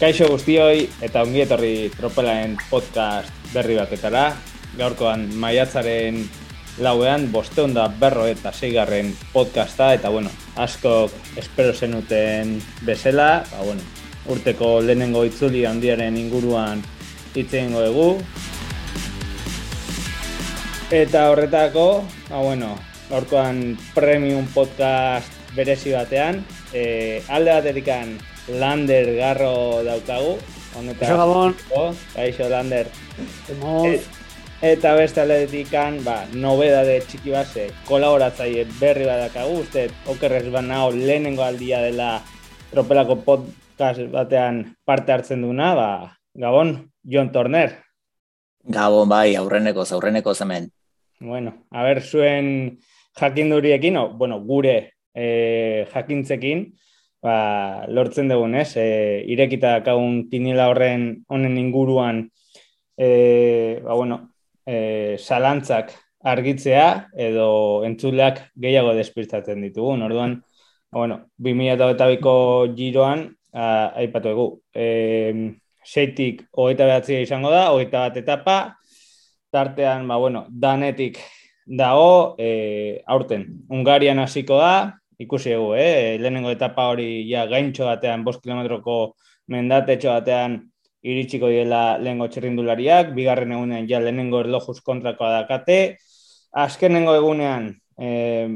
Kaixo guztioi eta ongi etorri tropelaen podcast berri batetara. Gaurkoan maiatzaren lauean bosteon da berro eta zeigarren podcasta eta bueno, askok espero zenuten bezala, ba, bueno, urteko lehenengo itzuli handiaren inguruan itzen dugu. Eta horretako, ba, bueno, gaurkoan premium podcast berezi batean, e, alde baterikan Lander garro daukagu. Kaixo Gabon. Kaixo Lander. Et, eta beste aldetikan, ba, nobedade txiki base, kolaboratzaile berri badakagu, uste, okerrez ba nao lehenengo aldia dela tropelako podcast batean parte hartzen duna, ba, Gabon, John Turner. Gabon, bai, aurreneko, aurreneko hemen. Bueno, a ber, zuen jakinduriekin, o, bueno, gure e, jakintzekin, ba, lortzen dugun, ez? E, irekita kagun kinila horren honen inguruan e, ba, bueno, e, salantzak argitzea edo entzuleak gehiago despirtatzen ditugu. Orduan, bueno, 2008ko giroan aipatu egu. E, seitik hogeita behatzia izango da, hogeita bat etapa, tartean, ba, bueno, danetik dago, e, aurten, Ungarian hasiko da, ikusi egu, eh? lehenengo etapa hori ja gaintxo batean, bost kilometroko mendatetxo batean iritsiko diela lehenengo txerrindulariak, bigarren egunean ja lehenengo erlojuz kontrakoa dakate, azkenengo egunean eh,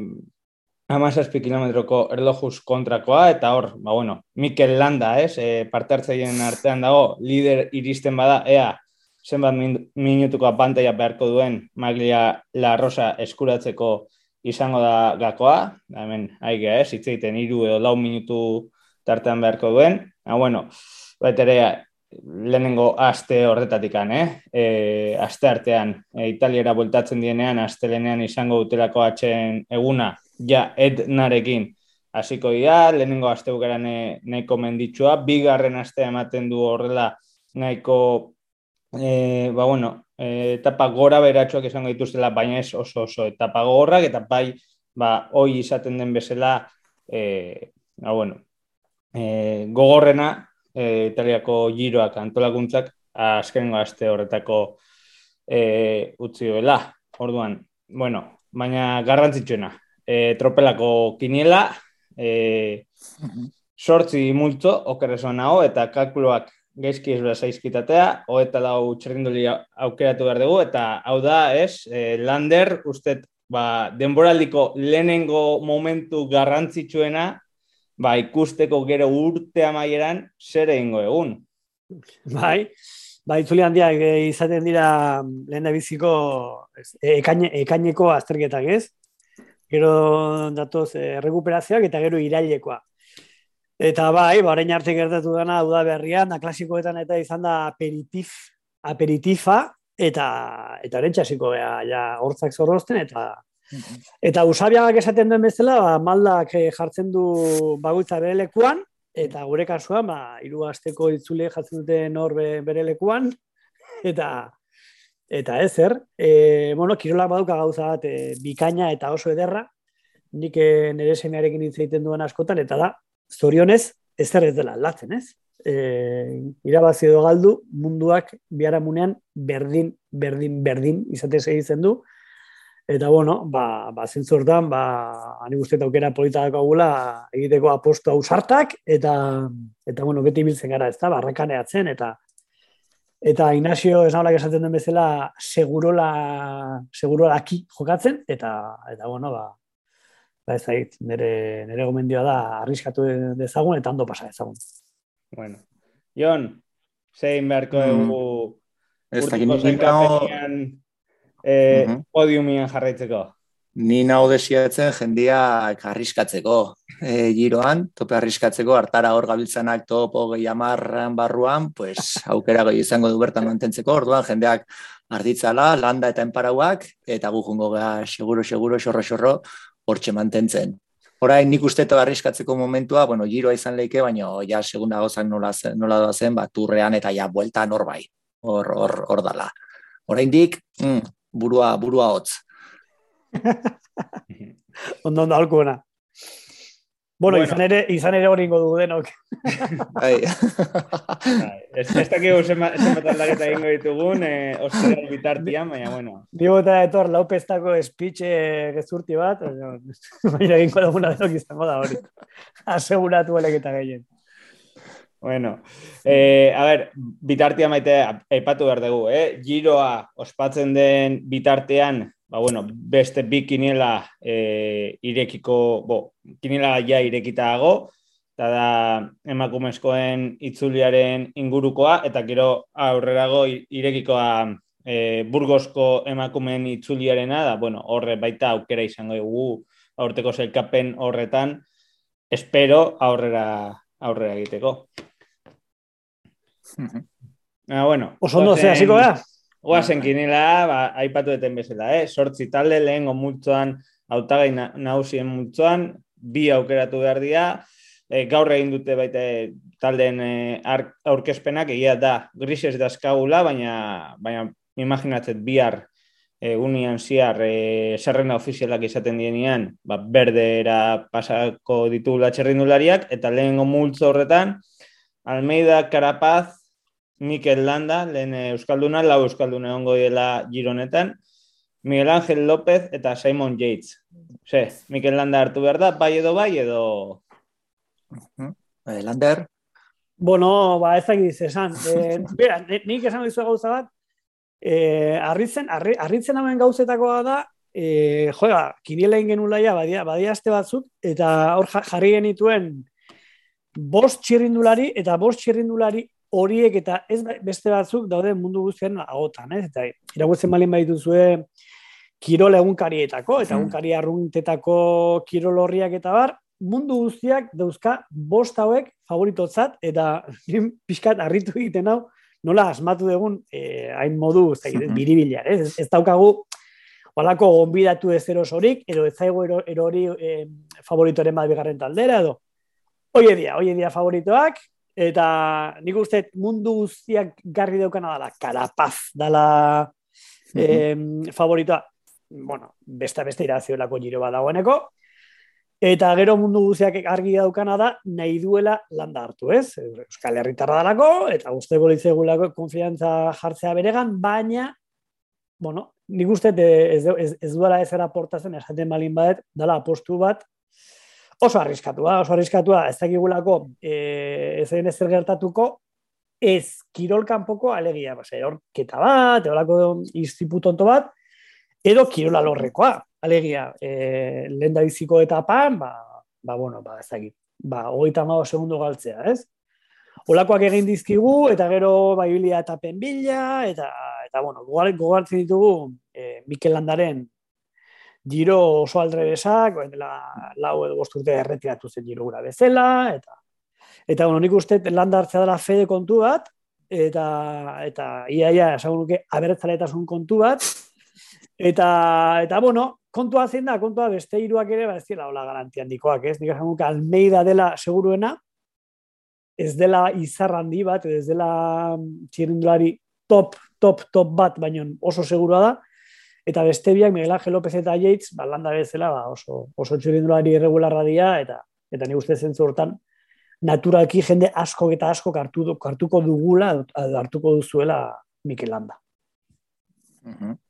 amazazpi kilometroko erlojuz kontrakoa, eta hor, ba bueno, Mikel Landa, ez, eh, parte hartzaien artean dago, lider iristen bada, ea, zenbat minutuko pantaia beharko duen Maglia La Rosa eskuratzeko izango da gakoa, hemen aigea ez, hitz egiten iru edo lau minutu tartean beharko duen, ha, bueno, baita ere, lehenengo aste horretatik eh? E, aste artean, e, italiera bueltatzen dienean, aste lehenean izango dutelako atxen eguna, ja, narekin, hasiko dira, lehenengo aste bukera nahiko menditsua, bigarren aste ematen du horrela nahiko, e, ba bueno, etapa gora beratxoak izango dituztela, baina ez oso oso. Etapa gogorrak, eta bai, ba, hoi izaten den bezala, e, ba, bueno, e, gogorrena, e, italiako giroak antolakuntzak, azken gazte horretako e, utzi duela, orduan, bueno, baina garrantzitsuena, e, tropelako kiniela, e, sortzi multo, okerrezoan hau, eta kalkuloak gaizki ez zaizkitatea, ho eta lau txerrinduli aukeratu behar dugu, eta hau da, ez, e, Lander, uste, ba, denboraldiko lehenengo momentu garrantzitsuena, ba, ikusteko gero urte amaieran, zer egingo egun. Bai, bai, itzuli handiak e, izaten dira lehen da biziko ekaine, ekaineko azterketak, ez? Gero datoz, e, rekuperazioak eta gero irailekoa. Eta bai, barain arte gertatu dena uda berrian, da klasikoetan eta izan da aperitif, aperitifa, eta eta horrentxe hasiko ja, hortzak zorrozten, eta eta usabiagak esaten duen bezala, ba, maldak eh, jartzen du bagultza bere lekuan, eta gure kasuan, ba, iru asteko itzule jartzen dute nor bere lekuan, eta eta ezer, e, bueno, kirolak baduka gauza bat, e, bikaina eta oso ederra, nik nire semearekin hitz egiten duen askotan, eta da, zorionez, ez zer ez dela aldatzen, ez? E, irabazi edo galdu, munduak biharamunean berdin, berdin, berdin izate segitzen du. Eta bueno, ba, ba zentzortan, ba, ani guztiet aukera polita gula egiteko aposto ausartak, eta, eta bueno, beti biltzen gara, ez da, barrakaneatzen, eta eta Ignacio ez esaten den bezala segurola, segurola aki jokatzen, eta, eta bueno, ba, ba ez zait, nire, nire gomendioa da arriskatu dezagun eta ondo pasa dezagun. Bueno, Jon, zein beharko mm. dugu ez urtiko zenkapenean eh, uh podiumian jarraitzeko? Ni nahu desiatzen jendia arriskatzeko e, giroan, tope arriskatzeko, hartara hor gabiltzanak topo gehi amarran barruan, pues, aukera gehi izango du bertan mantentzeko, orduan jendeak arditzala, landa eta enparauak, eta gu jungo seguro, seguro, xorro, xorro, hortxe mantentzen. Horain nik uste eta arriskatzeko momentua, bueno, giroa izan leike, baina ja segunda gozak nola, nola doa zen, bat turrean eta ja buelta hor bai, hor, hor, hor dala. Horain dik, mm, burua, burua hotz. ondo, ondo, alkuena. Bueno, bueno. izan ere, izan ere hori du denok. Bai. Bai, ez, ez dakigu zenbat aldaketa egingo ditugun, eh, ostean bitartian, baina, bueno. Digo eta etor, laupestako espitxe gezurti bat, baina egingo duguna denok izango da hori. Aseguratu eleketa gehien. Bueno, eh, a ver, bitartia maite aipatu behar dugu, eh? Giroa ospatzen den bitartean, ba, bueno, beste bi kiniela e, irekiko, bo, kiniela ja irekita dago, eta da emakumezkoen itzuliaren ingurukoa, eta gero aurrerago irekikoa e, burgosko emakumen itzuliarena, da, bueno, horre baita aukera izango dugu aurteko zelkapen horretan, espero aurrera, aurrera egiteko. Ah, bueno. Oso ondo, ze, hasiko da? Oazen kinela, ba, aipatu deten bezala, eh? Sortzi talde lehen multzoan, autagai nahusien multzoan, bi aukeratu behar dira, e, gaur egin dute baita taldeen e, aurkezpenak, egia da, grises dazkagula, baina, baina imaginatzet bihar egunian ziar e, zerrena ofizialak izaten dienean, ba, berdera pasako ditu latxerrindulariak, eta lehengo multzo horretan, Almeida, Carapaz, Mikel Landa, lehen Euskalduna, lau Euskalduna egongo diela gironetan, Miguel Ángel López eta Simon Yates. Ze, Mikel Landa hartu behar da, bai edo bai edo... Eh, Lander? Bueno, ba, ez dakiz esan. Eh, bera, nik esan dizu gauza bat, eh, arritzen, arri, arritzen hauen gauzetakoa da, eh, joa, kiniela ingenulaia, badia, badia aste batzuk, eta hor jarri genituen bost txirrindulari, eta bost txirrindulari horiek eta ez beste batzuk daude mundu guztian agotan, ez? Eta iragutzen malin baitu zue kirol egunkarietako, eta mm. egunkari arruntetako kirol horriak eta bar, mundu guztiak dauzka bost hauek favoritotzat, eta pixkat harritu egiten hau, nola asmatu dugun eh, hain modu ez, biribilar, ez? ez daukagu Olako gonbidatu ez eros horik, edo ez zaigu erori eh, favoritoren bat bigarren taldera, edo. Oie dia, oie dia favoritoak, Eta nik uste mundu guztiak garri daukana dela, karapaz dela mm -hmm. favoritoa. Bueno, beste beste irazioelako giro bat dagoeneko. Eta gero mundu guztiak argi daukana da, nahi duela landa hartu, ez? Euskal Herritarra dalako, eta guzteko litzegulako konfiantza jartzea beregan, baina, bueno, nik uste ez, ez, ez duela ez eraportazen, esaten balin badet, dala apostu bat, oso arriskatua, oso arriskatua, ez dakigulako e, ez egin ezer gertatuko, ez kirol kanpoko alegia, base, orketa bat, eolako iztipu tonto bat, edo kirola lorrekoa, alegia, e, lehen biziko etapan, ba, ba, bueno, ba, ez dakit, ba, hogeita mago segundo galtzea, ez? Olakoak egin dizkigu, eta gero ba, eta penbila, eta, eta bueno, gogartzen ditugu e, Mikel Landaren giro oso aldrebesak, dela lau edo bosturte erretiratu zen giro gura bezala, eta eta bueno, nik uste landa hartzea dela fede kontu bat, eta eta ia ia esan nuke abertzaletasun kontu bat, eta eta bueno, kontua zein da, kontua beste hiruak ere, ba ez dira hola garantia handikoak, ez? Nik esan nuke Almeida dela seguruena, ez dela izar handi bat, ez dela txirindulari top, top, top bat, baino oso segurua da, eta beste biak Miguel Ángel López eta Yates, ba, landa bezala, ba, oso, oso txurindulari irregularra dira, eta eta ni uste zentzu hortan, naturalki jende asko eta asko hartu, hartuko dugula, hartuko duzuela Mikel Landa. Mm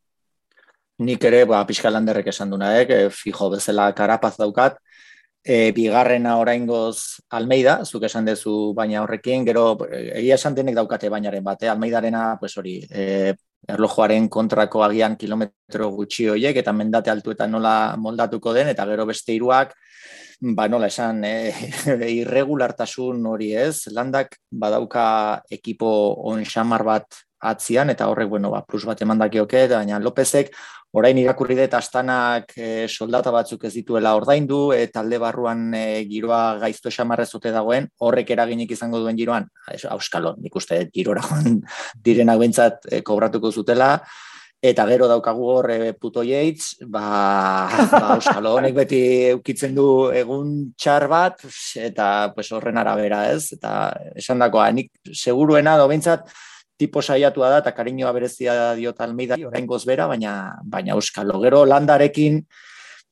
Nik ere, ba, pixka landerrek esan duna, eh, fijo bezala karapaz daukat, e, bigarrena oraingoz Almeida, zuk esan dezu baina horrekin, gero egia esan denek daukate bainaren bate, Almeidarena, pues hori, e, erlojuaren kontrako agian kilometro gutxi horiek eta mendate altuetan nola moldatuko den eta gero beste hiruak ba nola esan e, irregulartasun hori ez? Landak badauka ekipo on xamar bat atzian eta horrek bueno ba plus bat emandakioke baina Lopezek orain irakurri dut astanak e, soldata batzuk ez dituela ordaindu e, talde barruan e, giroa gaizto xamarrezote dagoen, horrek eraginik izango duen giroan, auskalo, nik uste girora direnak bentsat e, kobratuko zutela, eta gero daukagu hor e, puto jeitz, ba, ba auskalo, honek beti eukitzen du egun txar bat, eta pues, horren arabera ez, eta esan dakoa, nik seguruena do bentsat, tipo saiatua da eta kariñoa berezia dio Almeida orain gozbera baina baina euskal. Gero landarekin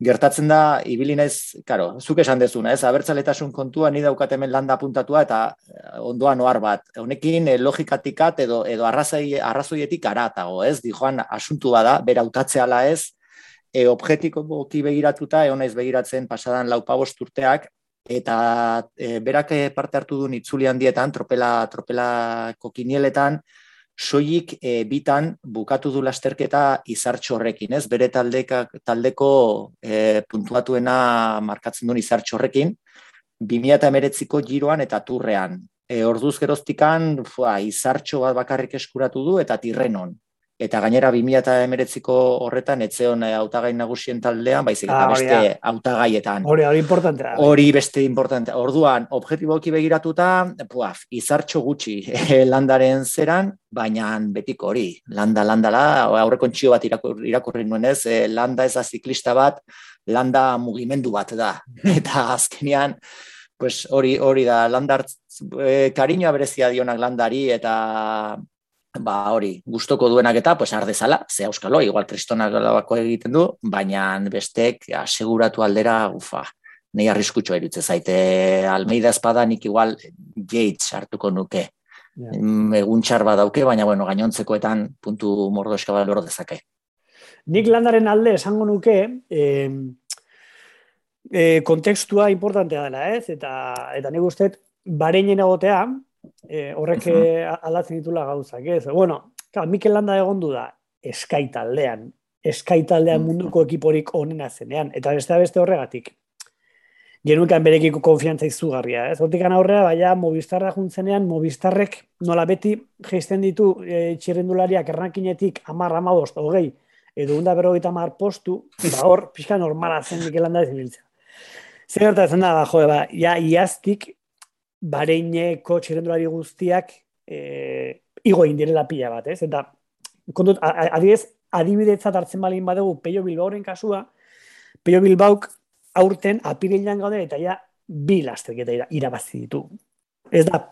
gertatzen da, ibili naiz, karo, zuk esan dezuna, ez, abertzaletasun kontua, ni daukat hemen landa puntatua eta eh, ondoan oar bat. Honekin eh, logikatikat edo edo arrazoi, arrazoietik aratago, ez, di joan asuntu bada, bera utatzeala ez, e, objetiko boki begiratuta, egon naiz begiratzen pasadan laupabost urteak, eta e, berak parte hartu du nitzuli handietan, tropela, tropela kokinieletan, soilik e, bitan bukatu du lasterketa izartxo horrekin, ez? Bere taldeka, taldeko e, puntuatuena markatzen duen izartxo horrekin, 2008ko giroan eta turrean. E, orduz geroztikan, fua, izartxo bat bakarrik eskuratu du eta tirrenon eta gainera 2019ko horretan etzeon eh, hautagai nagusien taldean, baizik eta ah, beste hautagaietan. Hori, hori importantea. Hori beste importantea. Orduan, objektiboki begiratuta, puaf, izartxo gutxi eh, landaren zeran, baina betiko hori, landa, landala, aurreko txio bat irakurri nuen ez, eh, landa ez da ziklista bat, landa mugimendu bat da. Eta azkenean, pues hori hori da landar e, kariñoa berezia dionak landari eta ba hori, gustoko duenak eta pues ardezala, ze euskalo, igual kristonak bako egiten du, baina bestek aseguratu aldera, ufa, nei arriskutxo erutze zaite Almeida espada nik igual Yates hartuko nuke. Yeah. Mm, egun txar dauke, baina bueno, gainontzekoetan puntu mordo eskabal lor dezake. Nik landaren alde esango nuke, eh, eh, kontekstua importantea dela, ez? Eta, eta nik uste, bareinen egotea, e, horrek uh eh, -huh. aldatzen ditula gauzak, ez? Bueno, claro, Mikel Landa egon du da, eskaitaldean, eskaitaldean munduko ekiporik onena zenean, eta beste beste horregatik. Genukan berekiko konfiantza izugarria, ez? Hortik aurrea, baina Movistarra juntzenean, Movistarrek nola beti geisten ditu e, txirrendulariak errankinetik amar amadost, hogei, edo unda berrogeita amar postu, ba hor, pixka normala zen Mikel Landa ez. Zer gertatzen da, ba, jo, ba, ja, iaztik bareineko txirendulari guztiak e, igo indirela pila bat, ez? Eta, kondut, adibidez, adibidetzat hartzen balin badugu Peio Bilbaoren kasua, Peio Bilbauk aurten apirilean gaude eta ja bi lasterketa irabazi ditu. Ez da,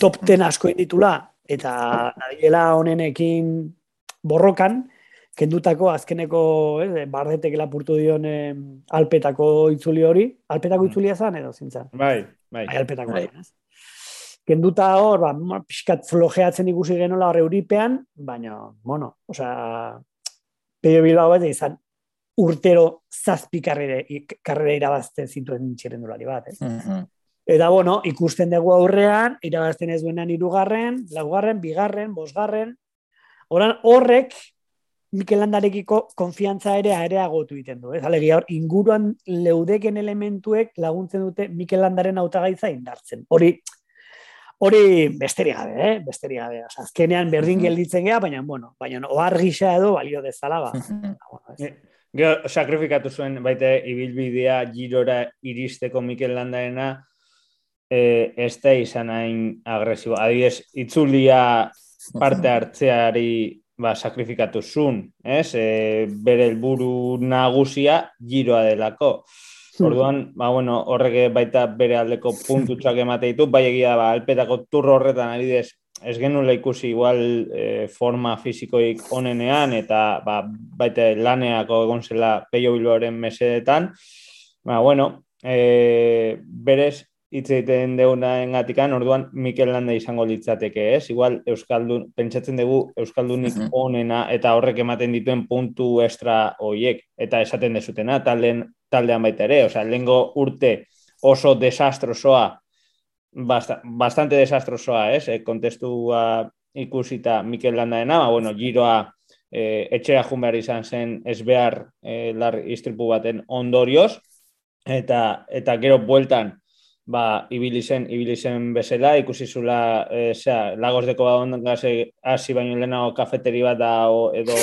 top ten asko ditula eta nadiela honenekin borrokan, kendutako azkeneko eh, bardetek lapurtu dion eh, alpetako itzuli hori. Alpetako mm. itzulia zan edo zintzen? Bai, bai. bai alpetako bai. Kenduta hor, ba, pixkat flojeatzen ikusi genola hor euripean, baina, bueno, osea, peio bilbao bat izan urtero zazpi karrere, karrera irabazten zituen txirendulari bat, ez? Mm Eta, bueno, ikusten dugu aurrean, irabazten ez duenan irugarren, laugarren, bigarren, bosgarren, Oran, horrek Mikel Landarekiko konfiantza ere areagotu egiten du. Ez? Alegia, hor, inguruan leudeken elementuek laguntzen dute Mikel Landaren autagaitza indartzen. Hori, hori besteri gabe, eh? besteri gabe. Osa, azkenean berdin gelditzen gea, baina, bueno, baina ohar gisa edo balio dezala, ba. Gero, sakrifikatu zuen baita ibilbidea girora iristeko Mikel Landarena eh, ez da izan hain agresibo. Adibidez, itzulia parte hartzeari ba, sakrifikatu zun, ez? E, bere helburu nagusia giroa delako. Hmm. Orduan, ba, bueno, horrek baita bere aldeko puntutxak emate ditu, bai egia, ba, alpetako turro horretan, adibidez, ez genuen ikusi igual e, forma fizikoik onenean, eta ba, baita laneako egon zela peio bilboaren mesedetan, ba, bueno, e, berez, hitz egiten deuna engatikan, orduan Mikel Landa izango litzateke, ez? Igual Euskaldun, pentsatzen dugu Euskaldunik onena eta horrek ematen dituen puntu extra hoiek eta esaten dezutena talden, taldean baita ere, osea, lengo urte oso desastrosoa, bastante desastrosoa, ez? E, kontestua ikusita Mikel Landaena, ba, bueno, giroa e, etxera jun behar izan zen ez behar e, lar istripu baten ondorioz, eta, eta gero bueltan, ba, ibili zen, ibili zen bezala, ikusi zula, e, zera, lagos deko gaze, hasi baino lehenago kafeteri bat da, o, edo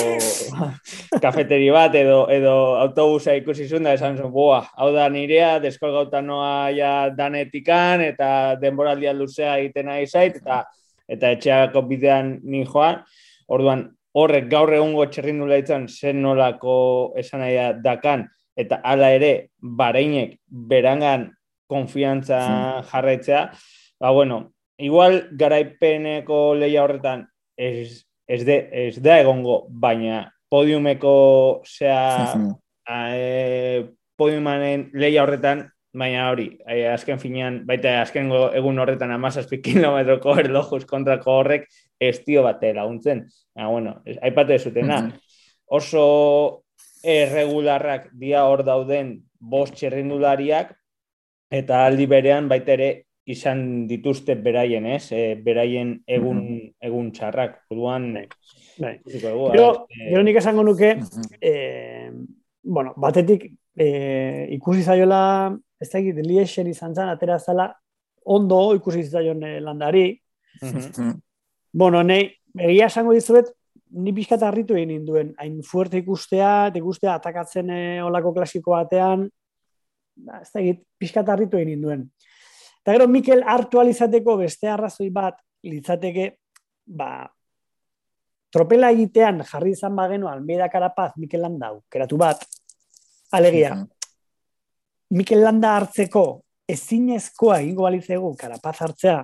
kafeteri bat, edo, edo autobusa ikusi zuen, da esan zuen, boa, hau da nirea, deskolgauta noa ja danetikan, eta denboraldia luzea egiten nahi zait, eta eta etxeako bidean ni joan, orduan, horrek gaur egungo txerrindula itzan, zen nolako esan nahi dakan, eta hala ere, bareinek berangan konfiantza hmm. jarraitzea, ba, bueno, igual garaipeneko leia horretan ez, ez, de, ez da egongo, baina podiumeko zea hmm. e, podiumanen leia horretan, baina hori, eh, azken finean, baita azken egun horretan amazazpi kilometroko erlojuz kontrako horrek estio bate laguntzen. Ja, bueno, aipatu zutena. Oso erregularrak dia hor dauden bost txerrindulariak, eta aldi berean baita ere izan dituzte beraien, ez? E, beraien egun, egun txarrak. Orduan, bai. bai. Pero, eh, nik esango nuke, eh, bueno, batetik eh, ikusi zaiola, ez da egit, liexen izan zan, atera zala, ondo ikusi zaion eh, landari. bueno, nei, egia esango dizuet, ni pixkat harritu egin induen, hain fuerte ikustea, ikustea atakatzen eh, olako klasiko batean, ba, ez da egit, pixkat harritu egin induen. Eta gero, Mikel hartu alizateko beste arrazoi bat, litzateke, ba, tropela egitean jarri izan bagenu Almeida Karapaz Mikel Landa keratu bat, alegia, Mikel Landa hartzeko ezinezkoa egingo balitzegu Karapaz hartzea,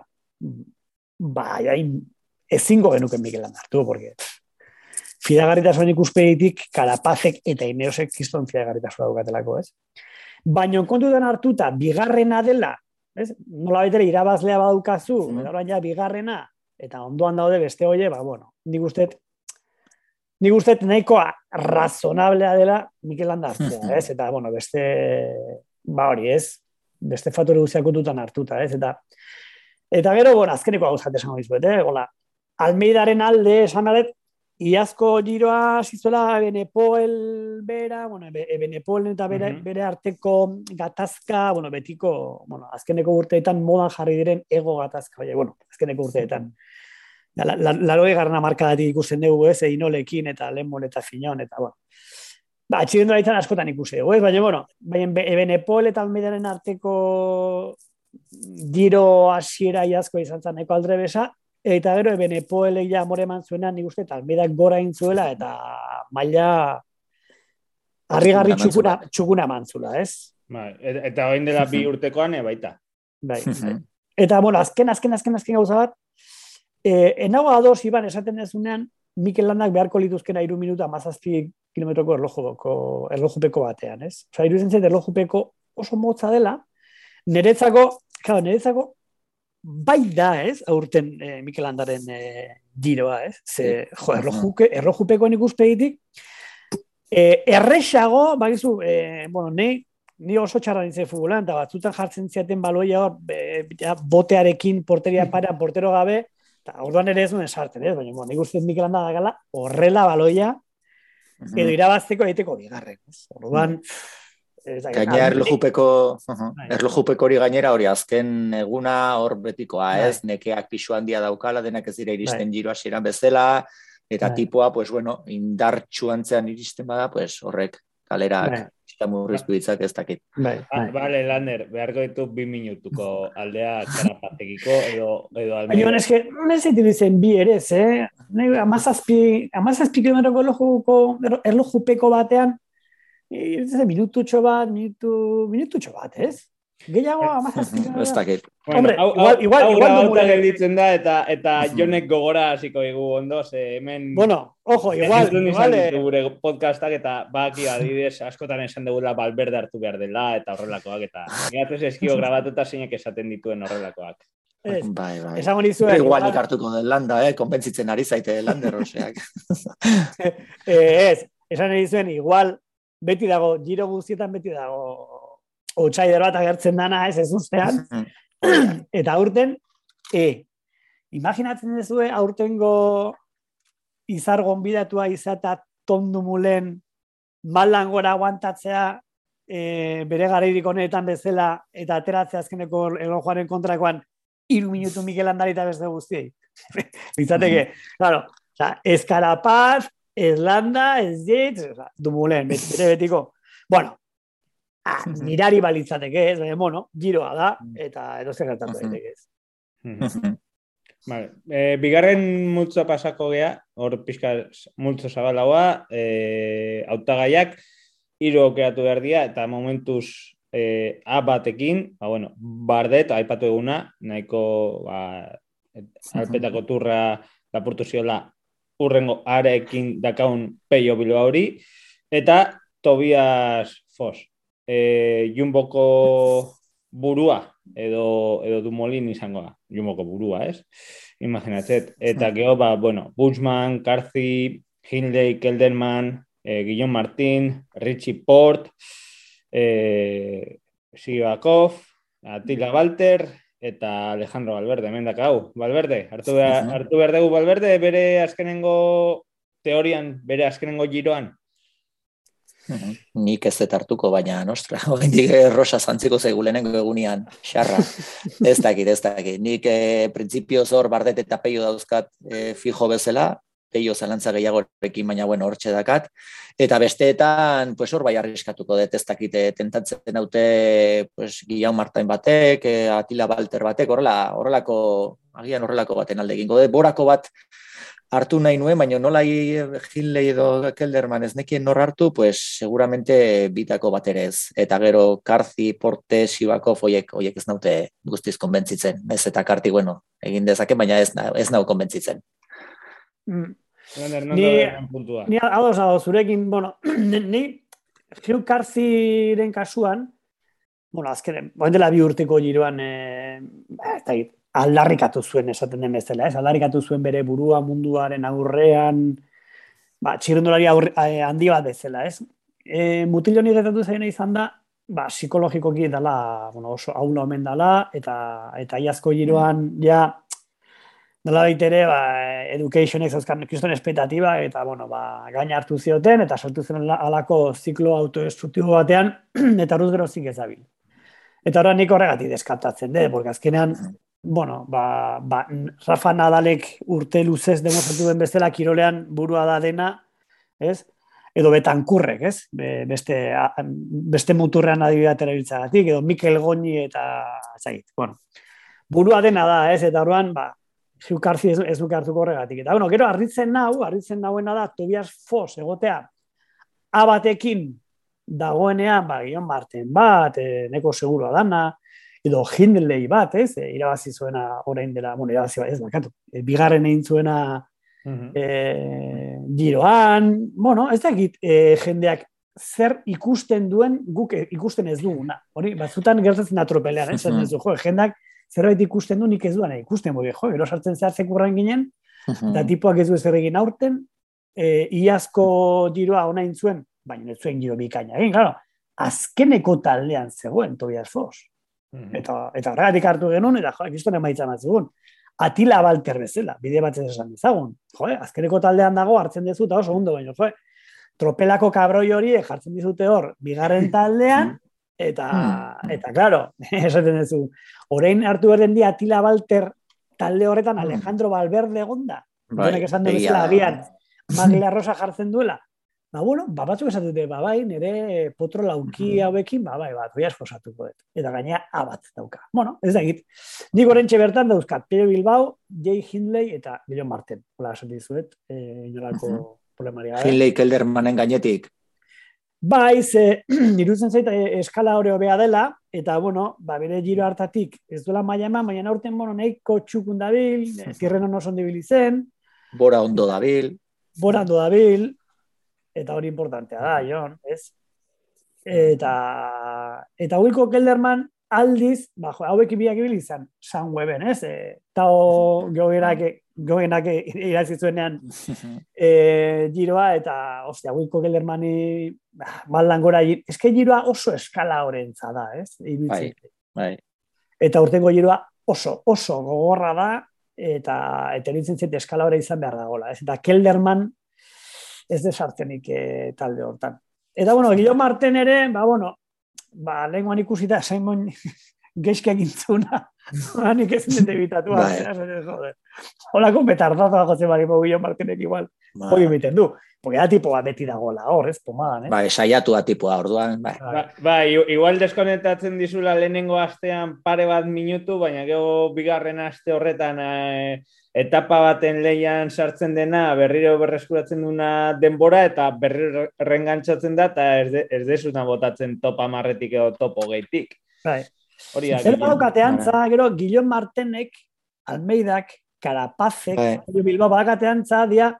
ba, jain, ezingo genuken Mikel Landa hartu, porque fidagarritasun ikuspeitik Karapazek eta Ineosek kiston fidagarritasun daukatelako, ez? Baina kontutan hartuta, bigarrena dela, ez? Nola baitere irabazlea badukazu, mm -hmm. ja bigarrena, eta ondoan daude beste hoie, ba, bueno, nik uste nik uste nahiko razonablea dela Mikel Landa hartzea, ez? Eta, bueno, beste, ba hori, ez? Beste fatore guztiak ututan hartuta, ez? Eta, eta gero, bueno, azkeneko hau zate esango dizuet, eh? Gola, Almeidaren alde, esan iazko giroa zizuela Benepoel bera, bueno, Benepoel eta bere, bere arteko gatazka, bueno, betiko, bueno, azkeneko urteetan modan jarri diren ego gatazka, baina, bueno, azkeneko urteetan. La, la, la, la garna marka dati ikusten dugu, ez, inolekin eta lemon eta finon, eta, bueno. Ba, atxidendu askotan ikusi dugu, ez, baina, bueno, baina Benepol eta Almeidaren arteko giro hasiera iazko izan zen eko aldre besa, Eta gero, eben epoele ja amore eman zuena, nik uste, talmedak gora intzuela, eta maila harrigarri txukuna, txukuna mantzula, ez? Bai, eta hoin dela bi urtekoan, e, baita. Bai. Eta, bueno, azken, azken, azken, azken gauza bat, e, enago ados, Iban, esaten dezunean, Mikel Landak beharko lituzkena iru minuta mazazpi kilometroko erlojupeko, erlojupeko batean, ez? Osa, iru zentzet erlojupeko oso motza dela, niretzako, claro, niretzako bai da, ez, aurten eh, Mikel Andaren eh, giroa, ez? Ze, jo, erlojuke, erlojupekoen ikuspegitik, eh, errexago, bakizu, eh, bueno, ni, ni oso txarra nintzen futbolan, eta batzutan jartzen ziaten baloia hor, ja, botearekin porteria para, portero gabe, eta orduan ere ez duen esartzen, ez? Baina, bueno, nik uste Mikel Andara gala, horrela baloia, edo irabazteko egiteko bigarren, ez? Orduan, Gaina erlojupeko, bai. erlojupeko hori gainera hori azken eguna hor betikoa, bai. ez? Nekeak pixu handia daukala, denak ez dira iristen giro hasieran bezala, eta tipoa, pues bueno, indartxu antzean iristen bada, pues horrek kalerak eta murriztu ditzak ez dakit. Bai, Vale, Lander, beharko ditu bi minutuko aldea karapatekiko edo, edo almira. Baina, eske, ez ditzen bi ere, eh? Amazazpi, amazazpi kilometroko erlojupeko batean, ez minututxo bat, minutu, minututxo bat, ez? Gehiago, amazazpik. Ez dakit. Hombre, igual, igual, igual, igual, gelditzen da, eta, eta jonek gogora hasiko igu ondo, ze hemen... Bueno, ojo, igual, igual... Gure podcastak eta baki adidez askotan esan dugula balberde hartu behar dela, eta horrelakoak, eta gaituz eskio grabatuta zeinek esaten dituen horrelakoak. Ez, bai, bai. Esango nizuen... Igual ikartuko den landa, eh? Konbentzitzen ari zaite lander, oseak. eh, ez, esan nizuen, igual, beti dago, giro guztietan beti dago outsider bat agertzen dana ez ez ustean. eta aurten, e, imaginatzen dezue aurtengo izar gonbidatua izata tondu mulen maldan gora aguantatzea e, bere gareirik honetan bezala eta ateratzea azkeneko elon kontrakoan iru minutu Mikel Andari eta beste guztiei. Bizateke, claro, o sea, eskarapaz, ez landa, ez dit, dumulen, bete betiko. Bueno, ah, mirari balitzateke ez, baina, bueno, giroa da, eta edo zer gertatu daiteke ez. Vale. E, bigarren multzo pasako gea, hor pixka multzo zabalagoa, e, autagaiak, hiru aukeratu behar dira, eta momentuz e, A batekin, ba, bueno, bardet, aipatu eguna, nahiko ba, alpetako turra lapurtu ziola urrengo arekin dakaun peio bilo hori, eta Tobias Fos. e, Jumboko burua, edo, edo Dumolin izango da, Jumboko burua, ez? Imaginatzet. Eta geho, ba, bueno, Bushman, Carthy, Hindley, Kelderman, e, Guillaume Martin, Richie Port, e, Sivakov, Atila Walter, eta Alejandro Valverde, hemen dakau. Valverde, hartu, behar, hartu behar dugu Valverde, bere azkenengo teorian, bere azkenengo giroan. Nik ez dut hartuko, baina, nostra, hendik rosa zantziko zeigu lehenengo egunian, xarra, ez dakit, ez dakit. Nik e, printzipio zor bardet eta peio dauzkat e, fijo bezala, peio zalantza gehiagorekin, baina, bueno, hortxe dakat. Eta besteetan, pues hor bai arriskatuko dut, ez dakit, eh, tentatzen daute, pues, Guillaume Martain batek, Atila Balter batek, horrela, horrelako, agian horrelako baten alde egingo dut, borako bat, hartu nahi nuen, baina nola Hinley edo Kelderman ez nekien nor hartu, pues seguramente bitako bat ere ez. Eta gero Karzi, Porte, Sibako, foiek, oiek ez naute guztiz konbentzitzen. Ez eta Karti, bueno, egin dezake, baina ez, ez nau konbentzitzen. Mm. Ni, ni ados, ados, zurekin, bueno, ni, Hugh Karziren kasuan, bueno, azken, dela bi urteko giroan, eh, ez aldarrikatu zuen esaten den bezala, ez? Aldarrikatu zuen bere burua munduaren aurrean, ba, txirrendulari eh, handi bat bezala, ez? E, mutil honi zaina izan da, ba, psikologikoki dela, bueno, oso aula omen dela, eta, eta iazko giroan, ja, nola baitere, ba, educationek zauzkan kriston espetatiba, eta, bueno, ba, gaina hartu zioten, eta sortu zen alako ziklo autoestruktibo batean, eta ruz gero zik ezabil. Eta horra nik horregatik deskatatzen, de, porque azkenean, bueno, ba, ba, Rafa Nadalek urte luzez demostratu den bezala kirolean burua da dena, ez? Edo betankurrek, ez? Be, beste, beste muturrean adibidea edo Mikel Goñi eta zait, bueno. Burua dena da, ez? Eta orduan, ba, Jukarzi ez, ez hartuko horregatik. Eta, bueno, gero, arritzen nau, arritzen nauena da, Tobias Fos, egotea, abatekin dagoenean, ba, Gion Marten bat, e, neko seguro dana, edo Hindley bat, ez, e, irabazi zuena orain dela, bueno, irabazi bat, ez, bakatu, e, bigarren egin zuena e, giroan, bueno, ez dakit e, jendeak zer ikusten duen guk ikusten ez duguna. Hori, batzutan gertatzen da tropelean, ez, ez du, jo, jendak zerbait ikusten du nik ez duan, ikusten boi, jo, gero sartzen zehatzek urran ginen, eta tipuak ez du ez egin aurten, e, iazko giroa ona zuen, baina ez zuen giro bikaina. Egin, claro, azkeneko taldean zegoen Tobias Foss. -hmm. Eta, eta horregatik hartu genuen, eta joa, kiston emaitza matzegun. Atila balter bezala, bide bat ez esan dizagun. Jo, azkeneko taldean dago hartzen dezu, eta oso ondo baino, jo, tropelako kabroi hori jartzen dizute hor, bigarren taldean, eta, eta, claro, esaten duzu, orain hartu berden di Atila Balter talde horretan Alejandro Valverde egonda. Bai, esan du bezala, agian, Maglia Rosa jartzen duela, Ba, bueno, ba, batzuk esatute, ba, bai, nire potro lauki hauekin, ba, bai, bat, oiaz fosatuko dut. Eta gainea, abat dauka. Bueno, ez da egit. Nik orentxe bertan dauzkat, Pere Bilbao, Jay Hindley eta Guillaume Marten. Hola, esatu dizuet, eh, inolako uh -huh. problemaria. Hindley Keldermanen gainetik. Bai, ze, irutzen zaita eskala hori hobea dela, eta, bueno, ba, bere giro hartatik, ez duela maia eman, maia aurten, bueno, nahiko txukun dabil, zirren ono zondi izen. Bora ondo dabil. Bora ondo dabil, eta hori importantea da, Jon, ez? Eta, eta huiko Kelderman aldiz, ba, jo, hauek ibiak ibili izan, San Weben, ez? E, tao geogenak, geogenak irazi zuenean e, giroa, eta, ostia, huiko Keldermani ba, baldan gora, eske giroa oso eskala horrentza da, ez? Bai, bai. Eta urtengo giroa oso, oso gogorra da, eta eta zait eskala hori izan behar dagoela, ez? Eta Kelderman ez desartenik e, talde hortan. Eta, bueno, Gilo Marten ere, ba, bueno, ba, lenguan ikusita, Simon geizke egintzuna, nik ez dut ebitatu, bai. hola, kon betardazo, Jose Marimo Gilo Martenek igual, ba. hori biten du. Porque da tipo bat beti dagoela hor, ez, pomadan, eh? Ba, esaiatu da tipua, orduan, bai. Ba, ba, igual deskonektatzen dizula lehenengo astean pare bat minutu, baina gero bigarren aste horretan eh, etapa baten leian sartzen dena, berriro berreskuratzen duna denbora, eta berriro rengantzatzen da, eta ez, de, ez desuna botatzen topa marretik edo topo geitik. Bai. Hori Zer badaukatean, za, gero, Guillon Martenek, Almeidak, Karapazek, bai. Bilbao badaukatean, za, dia,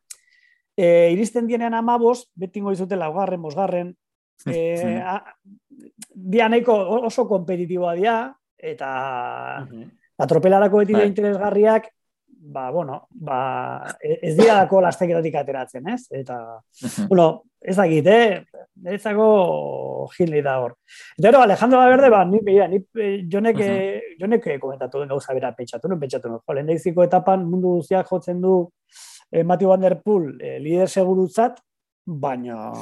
e, iristen dienean amabos, betingo izute laugarren, mosgarren, e, dia nahiko oso kompetitiboa dia, eta atropelarako beti da bai. interesgarriak, ba, bueno, ba, e, ez dira dako lasteketatik ateratzen, ez? Eta, bueno, ez dakit, eh? Ez gilni da hor. Eta ero, Alejandro Valverde, ba, ni, mira, ni, eh, jonek, uh -huh. jonek komentatu den gauza bera pentsatu, no pentsatu, no? Lehen etapan mundu guztiak jotzen du eh, Matthew Van Der Poel eh, lider segurutzat, baina,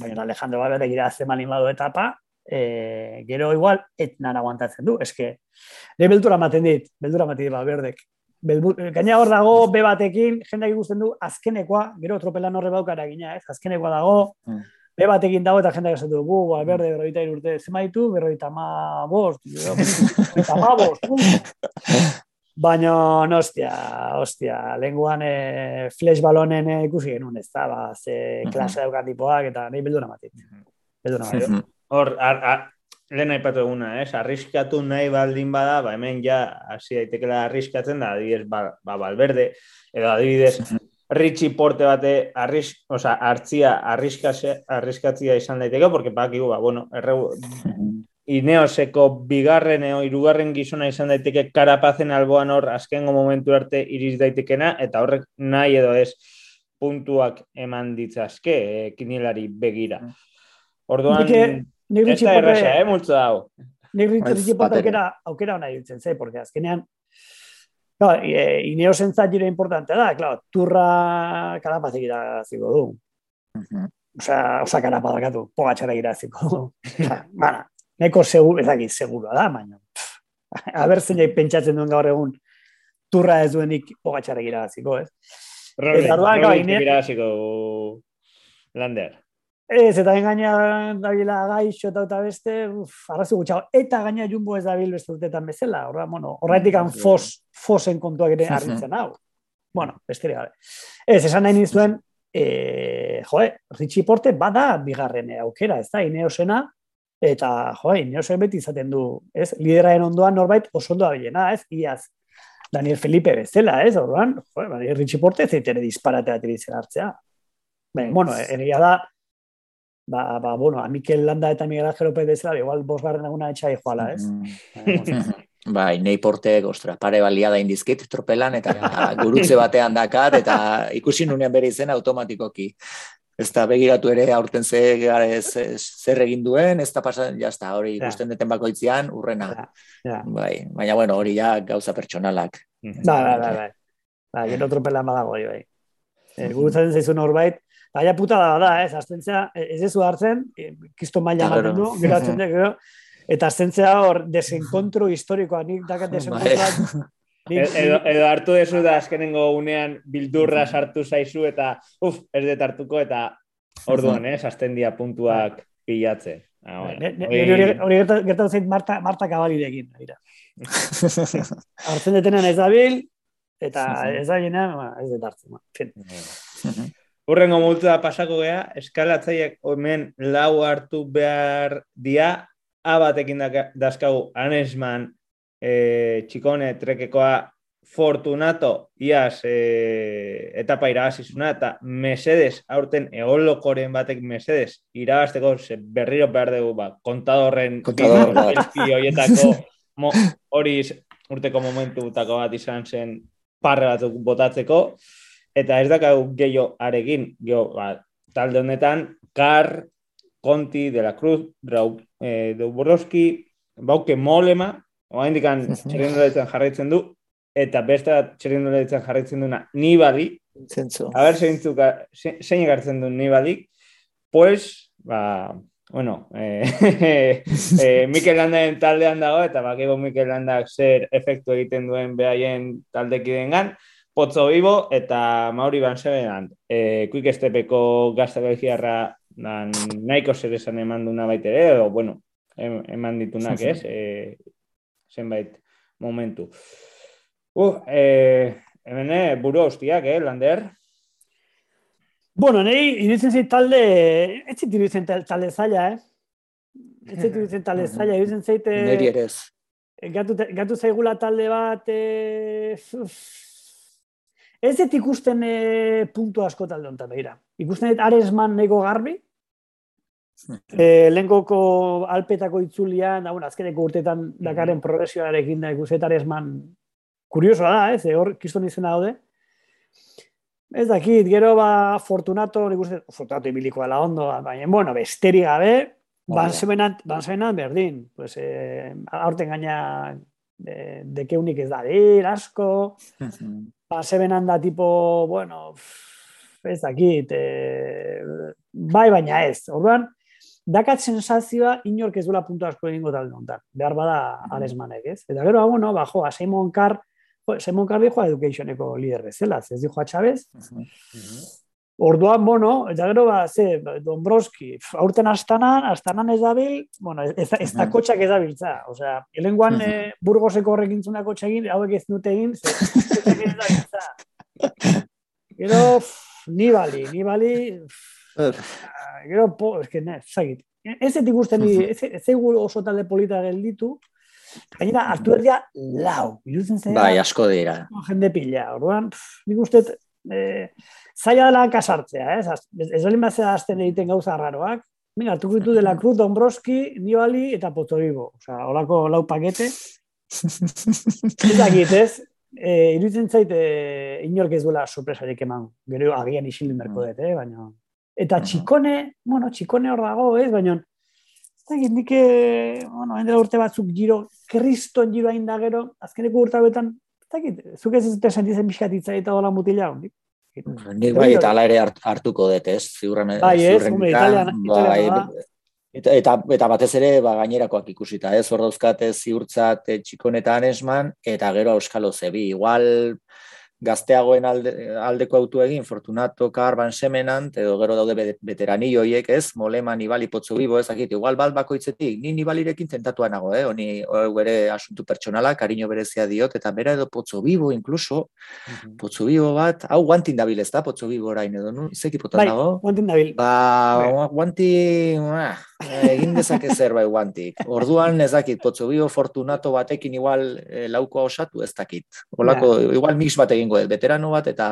baina Alejandro Valverde gira zeman badu etapa, eh, gero igual, etnan aguantatzen du, eske, de beldura maten dit, beldura maten dit Valverdek. Gaina hor dago, be batekin, jendak ikusten du, azkenekoa, gero tropelan horre baukara gina, ez? Azkenekoa dago, mm. Be batekin dago, eta jendak esan du, bu, alberde, berroita irurte, zema ditu, berroita ma bost, berroita ma bost, Baina, no, ostia, ostia, lenguan e, flash balonen e, ikusi genuen, ez da, ba, ze klase daukan tipoak, eta nahi belduna matit. Belduna matit. Hor, lehen aipatu eguna, ez? Arriskatu nahi baldin bada, ba, hemen ja, hasi daitekela arriskatzen da, adibidez, ba, ba, balberde, edo adibidez, Richie Porte bate arris, oza, hartzia arriskatzia izan daiteke, porque bakigu, ba, bueno, erre, Ineoseko bigarren eo irugarren gizona izan daiteke karapazen alboan hor azkengo momentu arte iriz daitekena eta horrek nahi edo ez puntuak eman ditzazke e, kinilari begira. Mm. Orduan, Nik Ez da erresa, eh, multzo hau. Nik ritxi aukera, aukera hona ditzen, ze, porque azkenean, no, e, ineo zentzat jire importante da, claro, turra karapazik iraziko du. Uh -huh. Osa, osa karapadakatu, pogatxara iraziko du. Bana, neko seguro, ez dakit, seguro da, baina. Aber zein pentsatzen duen gaur egun, turra ez duenik pogatxara iraziko, ez? Rolik, rolik iraziko lander. Ez, eta gaina dabila gaixo eta eta beste, uf, arrazu gutxago. Eta gaina jumbo ez dabil beste urtetan bezala. Horra, bueno, horretik han fos, fosen kontuak ere harritzen hau. Bueno, beste gabe. Ez, esan nahi nizuen, e, joe, Ritchie Porte bada bigarren aukera, ez da, ineosena, eta, joe, ineosen beti izaten du, ez, lideraen ondoan norbait oso ondo abilena, ez, iaz, Daniel Felipe bezala, ez, orduan, joe, Ritchie Porte zeitere disparatea tiritzen hartzea. Ben, bueno, egia da, ba, ba, bueno, a Mikel Landa eta Miguel Ángel López bezala, igual bosgarren eguna etxai joala, ez? Mm. Bai, nei portek, ostra, pare balia da indizkit tropelan, eta gurutze batean dakat, eta ikusi nunean bere izen automatikoki. Ez da begiratu ere aurten ze, zer egin duen, ez da pasan, jazta, hori ikusten deten bakoitzean, urrena. Bai, baina bueno, hori ja gauza pertsonalak. Ba, ba, ba, ba. Ba, gero tropelan badago, bai. E, Gurutzen zaizun horbait, Baina puta da, da, ez, aztentzea, ez ez hartzen, e, kisto maila maten du, geratzen dut, gero, eta aztentzea hor, desenkontro historikoa, nik dakat bai. desenkontroa. E, edo, edo hartu dezu da azkenengo unean bildurra sartu zaizu eta uf, ez dut hartuko eta orduan, ez, azten dia puntuak pilatze. Ah, hori gertatu zait Marta, Marta Kabalirekin. Hartzen detenan ez dabil, eta ez da ba, ez dut hartzen. Urrengo multa pasako gea, eskalatzaiek hemen lau hartu behar dia, abatekin dazkagu Anesman, e, txikone, trekekoa, Fortunato, iaz, e, etapa irabazizuna, eta Mesedes, aurten eolokoren batek Mesedes, irabazteko berriro behar dugu, ba, kontadorren Kontador, hori urteko momentu bat izan zen parre batzuk botatzeko, eta ez dakau gehiago aregin, geho, ba, talde honetan, Kar, Conti, De La Cruz, Brau, e, Duborowski, Bauke Molema, oa indikan txerindoletzen jarraitzen du, eta beste txerindoletzen jarraitzen duna Nibali, Zentzu. A ber, zein egartzen du Nibali, pues, ba, bueno, eh, eh, Mikel Landaen taldean dago, eta bakego Mikel Landak zer efektu egiten duen behaien taldekiden gan, Potzo Bibo eta Mauri Bansebenan. E, Quick Stepeko gazta belgiarra nahiko zer esan eman duna baita ere, edo, bueno, eman ditunak, ez? E, zenbait momentu. Uh, e, hemen, eh, buru hostiak, eh, Lander? Bueno, nahi, iruditzen zait talde, ez zit iruditzen talde zaila, eh? Ez zit iruditzen talde zaila, iruditzen zait... Neri ere ez. Gatu, gatu zaigula talde bat, eh, Ez dut ikusten e, puntu asko talde honetan behira. Ikusten dut Aresman neko garbi, E, Lehenkoko alpetako itzulian, da, bueno, azkeneko urtetan dakaren progresioarekin da ikusetar esman kuriosoa da, ez, hor kiston izena daude. Ez dakit, gero ba Fortunato, nik uste, Fortunato ibiliko dela ondo, baina, bueno, besteri gabe, bansebenan berdin. Pues, eh, aurten gaina de, dekeunik ez da, dir, asko, bansebenan da tipo, bueno, ez dakit, eh, bai baina ez, orduan, dakat sensazioa inork ez duela puntu asko egingo talde honetan. Behar bada alesmanek, ez? Eta gero, bueno, ba, joa, Simon Carr, Simon Carr dijoa educationeko lider bezala, ez dijoa Chavez. Orduan, bueno, eta gero, ba, ze, Dombroski, aurten astanan, astanan ez dabil, bueno, ez, ez da kotxak ez dabiltza. Osea, helenguan eh, burgoseko horrekin zuna kotxekin, hauek ez dute egin, ze, ez dabiltza. Gero, nibali, nibali, gero, po, es que, ne, zagit. Ez ez ikusten, ez ez oso talde polita gelditu, gainera, hartu erdia lau, irutzen zera. Bai, asko dira. Jende pila, orduan, nik uste, eh, zaila dela kasartzea, ez? Ez, ez olin bat azten egiten gauza raroak, Mira, hartu ditu de la Cruz, Dombroski, Nibali eta Potorigo. O sea, holako lau pakete. ez dakit, ez? E, iruditzen zait, e, inork ez duela sorpresarik eman. Gero agian isilin berko dut, eh? baina... Eta txikone, bueno, txikone hor dago, ez? Baina, ez dakit, nik, eh, bueno, endela urte batzuk giro, kriston giro hain da gero, azkeneko urte ez dakit, zuk ez ez dute sentitzen pixkatitza eta dola mutila, nik? Nik bai, eta ala ere hartuko dut, ez? Ziurren, bai, ez, hombre, italian, bai, eta, eta, eta batez ere ba, gainerakoak ikusita, ez? Hor dauzkate ziurtzat txikonetan esman, eta gero euskalo zebi. Igual gazteagoen alde, aldeko autu egin, Fortunato, Karban, Semenan, edo gero daude veterani joiek, ez, Molema, Nibali, Potso Bibo, ez akit, igual bat bakoitzetik, ni Nibalirekin tentatuan nago, eh, honi bere asuntu pertsonala, kariño berezia diot, eta bera edo Potso Bibo, incluso, uh -huh. Potso Bibo bat, hau guantin dabil ez da, Potso Bibo orain edo, nu? Zeki potan bai, dago? guantin dabil. Ba, bai. guanti, ah, egin dezake zer bai guantik. Orduan ez dakit, Potso Bibo, Fortunato batekin igual eh, laukoa osatu ez dakit. Olako, yeah. igual mix bat egingo ez, veterano bat eta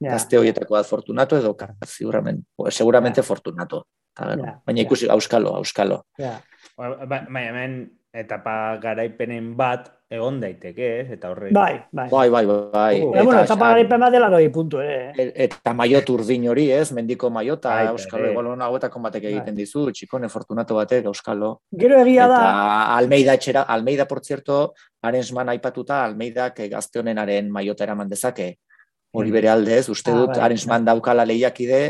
yeah. gazte horietako bat fortunato edo seguramente, seguramente yeah. fortunato. Yeah. Baina ikusi, yeah. auskalo, auskalo. Yeah. Ba, ba, hemen etapa garaipenen bat egon daiteke, ez? Eta horre... Bai, bai. Bai, bai, bai. Uh, eta, bueno, etapa garaipen bat dela doi puntu, eh? E, eta maiot urdin hori, ez? Mendiko maiota, bai, Euskalo, igual hona hauetako batek egiten bai. dizu, txikone fortunato batek, Euskalo. Gero egia da... Eta Almeida etxera, Almeida, por cierto, Arensman aipatuta, Almeidak gazte honenaren maiota eraman dezake. Hori bere aldez, uste ah, dut, bai, Arensman bai. daukala lehiakide,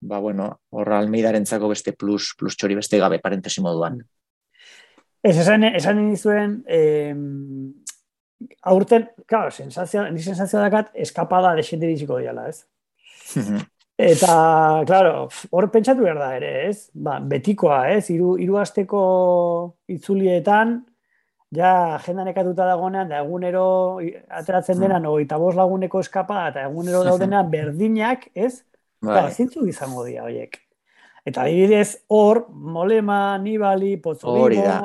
ba, bueno, horra Almeidaren beste plus, plus txori beste gabe, parentesi moduan. Ez, esan, esan nizuen, eh, aurten, claro, sensazioa, ni sensazioa dakat, eskapada desente biziko diala, ez? Eta, claro, hor pentsatu behar da ere, ez? Ba, betikoa, ez? Iru, iru asteko itzulietan, ja, jendan ekatuta dagonean, da egunero ateratzen dena, no, eta bos laguneko eskapa, eta egunero daudenean berdinak, ez? Ba, zintzu izango dira, horiek. Eta adibidez, hor, Molema, Nibali, Pozzolino,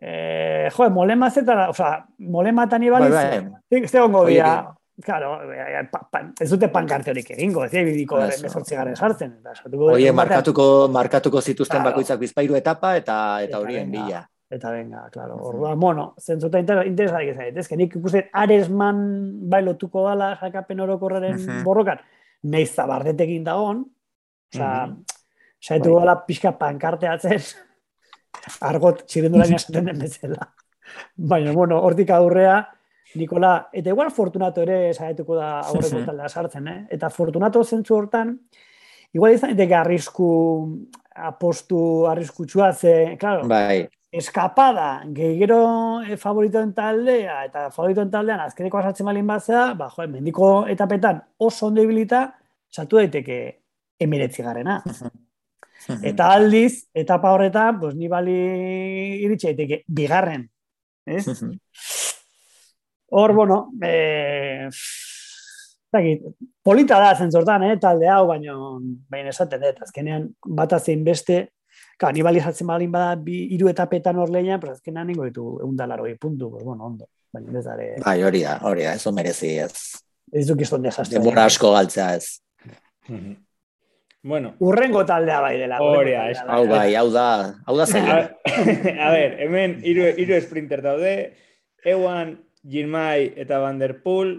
Eh, jo, molema zeta, o sea, molema eta nibaliz, bai, bai. ez egongo dira, claro, eh, pa, pa, ez dute pankarte horik egingo, ez ebidiko mesortzi garen sartzen. Oie, markatuko, markatuko zituzten claro. bakoitzak bizpairu etapa eta eta horien bila. Eta venga, claro. Orduan, bueno, zentzuta interesarik ez ez nik ikusten Aresman bailotuko dala jakapen orokorraren uh -huh. borrokan, nahiz zabardetekin dagoen, oza, -huh. saitu bai. gala pixka pankarteatzen, argot txirendulain esaten den bezala. Baina, bueno, hortik aurrea, Nikola, eta igual Fortunato ere saietuko da aurreko taldea sartzen, eh? Eta Fortunato zentzu hortan, igual izan daiteke arrisku apostu arriskutsua ze, claro, bai. eskapada, gehigero e, favoritoen taldea, eta favoritoen taldean azkeneko asatzen balin batzea, ba, jo, mendiko etapetan oso ondo ibilita, satu daiteke emiretzi garena. Eta aldiz, etapa horretan, pues, ni bali iritsi daiteke bigarren. Ez? Hor, bueno, eh, polita da zentzortan, eh, talde hau, baina baina esaten dut, azkenean bat zein beste, ka, ni bali jatzen balin bada bi, iru etapetan hor lehian, pero azkenean ningo ditu eundalaro puntu, pues, bueno, ondo. Baina ez dare... Bai, hori da, hori da, eso merezi ez. Ez duk izton desastre. Demora asko galtzea ez. Bueno, Urrengo taldea bai dela. Hori bai. Hau bai, hau da, hau da zaila. a ver, hemen hiru hiru sprinter daude, Ewan, Girmay eta Van der Poel,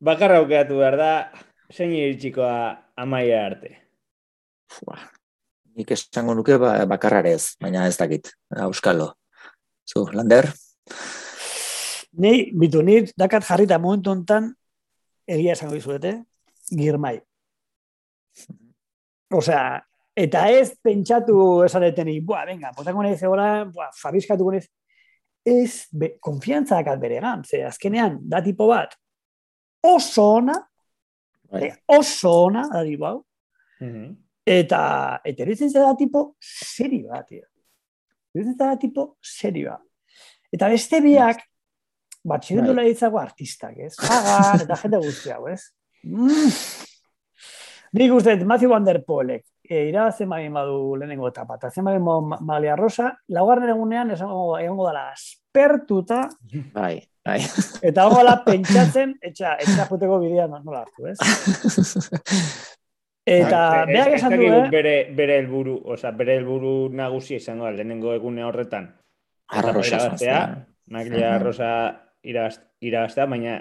bakarra aukeratu behar da, zein iritsikoa amaia arte. Fua. Nik esango nuke ba, bakarrarez, baina ez dakit. Euskalo. Zu, Lander? Nei, bitu, ni dakat jarrita momentu hontan egia esango dizuete, girmai. Osea, eta ez pentsatu esatetenik, bua, venga, potako nahi zegoela, bua, fabriskatuko nahi ez be, konfiantza dakat beregan, ze azkenean, da tipo bat, oso ona, eh, oso ona, da tipo hau, eta, eta eritzen zera da tipo seri bat, tío. Eritzen zera da tipo seri bat. Eta beste biak, bat Bai. ditzago artistak, ez? Hagan, eta jende guzti hau, ez? Mm. Nik uste, Matthew Van Der Poelek, e, irabazen bagin badu lehenengo etapa, eta zen Ma- Malia Rosa, laugarren egunean esango egongo dela aspertuta, Bai, bai. eta egongo dela pentsatzen, etxa, etxa juteko bidea no- nola hartu, ez? Eta Ez- beak esan du, eh? bere, bere helburu, osea, bere helburu nagusia izango da lehenengo egune horretan. Zantzea. Maglia Mhm. Rosa irabaztea, baina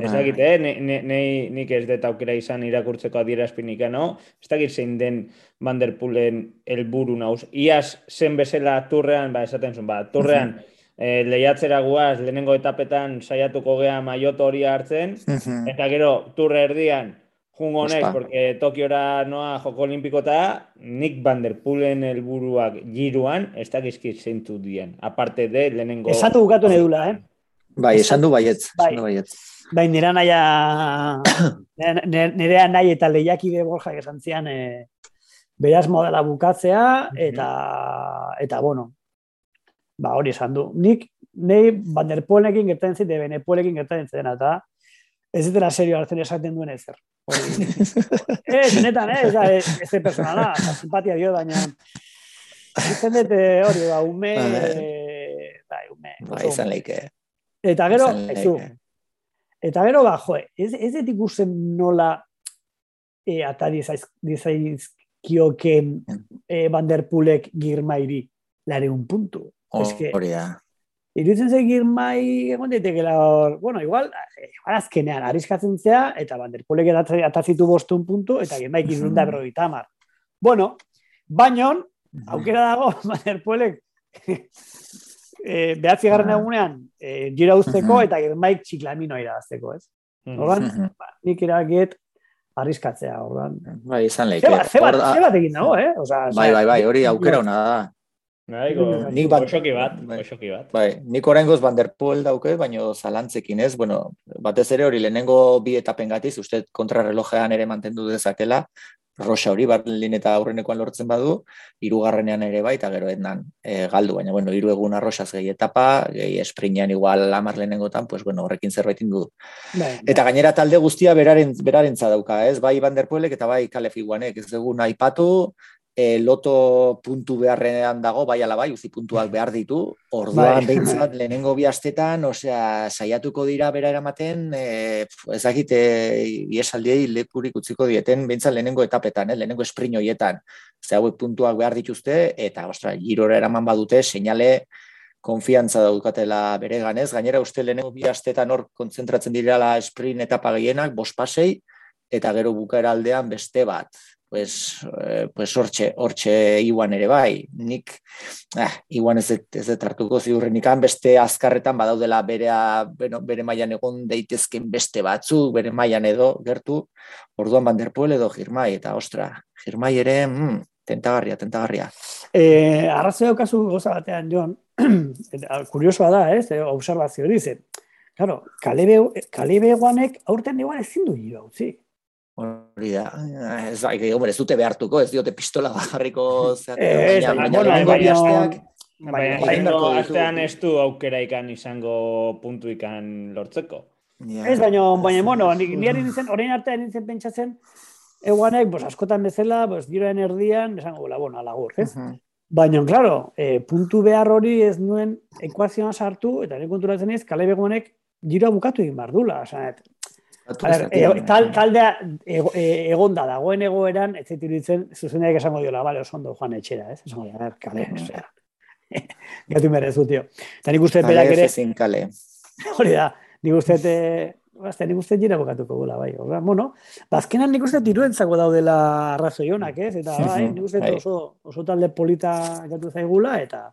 ez Bai. dakit, eh? Ne, ne, ne- nik ez dut aukera izan irakurtzeko adierazpinik, no? Ez dakit zein den Van der Poolen helburu naus. Iaz zen bezala turrean, ba, esaten zuen, ba, turrean eh, lehiatzera guaz, lehenengo etapetan saiatuko gea maioto hori hartzen, Mhm. eta gero turre erdian jungo naiz, Ospa. porque Tokiora noa joko olimpikota, Nick Van der Poolen helburuak giruan, ez dakizkit zeintu dien. Aparte de lehenengo... Esatu bukatu nahi dula, eh? Bai, esan du baietz. Bai. Esan du baietz. Bai, nera naia, nire- nahi eta lehiakide borja esan zian, e, beraz modela bukatzea, eta, eta bueno, ba hori esan du. Nik, nei Van der Poelekin gertatzen zit, Benepoelekin gertatzen zena, eta ez dutela serio hartzen esaten duen ezer. Ez, netan, eh, ez, ez, ez de personala, eta simpatia dio, baina Izan dut, eh, hori, ba, ume, Bai. bai, ume. Oso izan leike. Eta gero, ez. Eta gero, ba, jo, ez, ez dut ikusten nola e, ata dizaizkioken e, Van der Poelek girmairi lareun puntu. Ez que, Hori da. iruditzen zei girmai egon daitekela hor, bueno, igual, eh, igual azkenean arriskatzen zea, eta Van der Poelek edatze- atazitu bostun puntu, eta girmaik irunda berrogeita hamar. Bueno, baino, aukera dago Van der Poelek e, behatzi garren Ah. egunean e, gira uzteko eta girmaik txiklamino irabazteko, ez? Mhm. ba, nik erakiet arriskatzea, orduan. Bai, izan leike. Ze bat, ze bat, Hor da- ze bat egin dago, eh? Osa, Bai, bai, bai, hori aukera ona da. Go- Nik bat- osoki bat, bai. osoki bat. Bai, nik oraingoz Van der Poel dauke, baino zalantzekin ez, bueno, batez ere hori lehenengo bi etapen gatiz, uste kontrarrelojean ere mantendu dezakela, Rosa hori Berlin eta aurrenekoan lortzen badu, hirugarrenean ere bai, eta gero endan e, galdu, baina bueno, hiru egun arrosaz gehi etapa, gehi esprinean igual amar lehenengotan, pues bueno, horrekin zerbait du. bai, Eta gainera talde guztia beraren, berarentza dauka, ez? Bai Van der Poelek eta bai Caleb Iguanek, ez dugu aipatu, e, loto puntu beharrean dago, bai ala bai, uzi puntuak behar ditu, orduan Bai. behintzat lehenengo bi astetan, osea, saiatuko dira bera eramaten, e, ez dakit, e, iesaldiei lekurik utziko dieten, behintzat lehenengo etapetan, eh, lehenengo esprint horietan, ze hauek puntuak behar dituzte, eta, ostra, girora eraman badute, seinale, konfiantza daukatela bere ganez, gainera uste lehenengo bi astetan hor kontzentratzen direla sprint etapa gehienak, bost pasei, eta gero bukaera aldean beste bat. Pues, eh, pues hortxe, hortxe Iwan ere bai. Nik, ah, Iwan ez ez dut hartuko ziurrenik beste azkarretan badaudela berea, bueno, bere mailan egon daitezken beste batzu, bere mailan edo gertu, orduan Van der Poel edo Girmai, eta ostra, Girmai ere, mm, tentagarria, tentagarria. E, arrazoi daukazu goza batean, Jon, kuriosoa da, ez, e, observazio hori, ze, claro, kalebe, kalebe guanek aurten igual ezin du giro, utzi. Hori da, ez, da, hombre, ez dute behartuko, ez diote pistola jarriko zeaten, Ez, baina, baina, baina bueno, astean ez du aukera ikan izango puntu ikan lortzeko. Ja. Ez, baina, baina, bueno, niari nintzen, orain artean nintzen pentsatzen, eguanek, bos, askotan bezala, bos, giroen erdian, esango, bola, bueno, alagur, ez? Mhm. Baina, claro, e, puntu behar hori ez nuen ekuazioan sartu, eta nire konturatzen ez, kale begonek giroa bukatu egin behar dula. Osa, et, Ver, e, tal, taldea ego, e, egonda dagoen egoeran, ez zait iruditzen, zuzeneak esango diola, bale, oso ondo joan etxera, ez? Esango diola, kale, osea. Gatu merezu, tio. Eta nik uste berak ere... kale. Hori da, nik uste, Basta, nik uste jira bokatuko gula, bai. Oga, bueno, bazkenan nik uste tiruentzako daudela arrazoi honak, ez? Eta, bai, nik uste bai. oso, oso talde polita jatu zaigula, eta...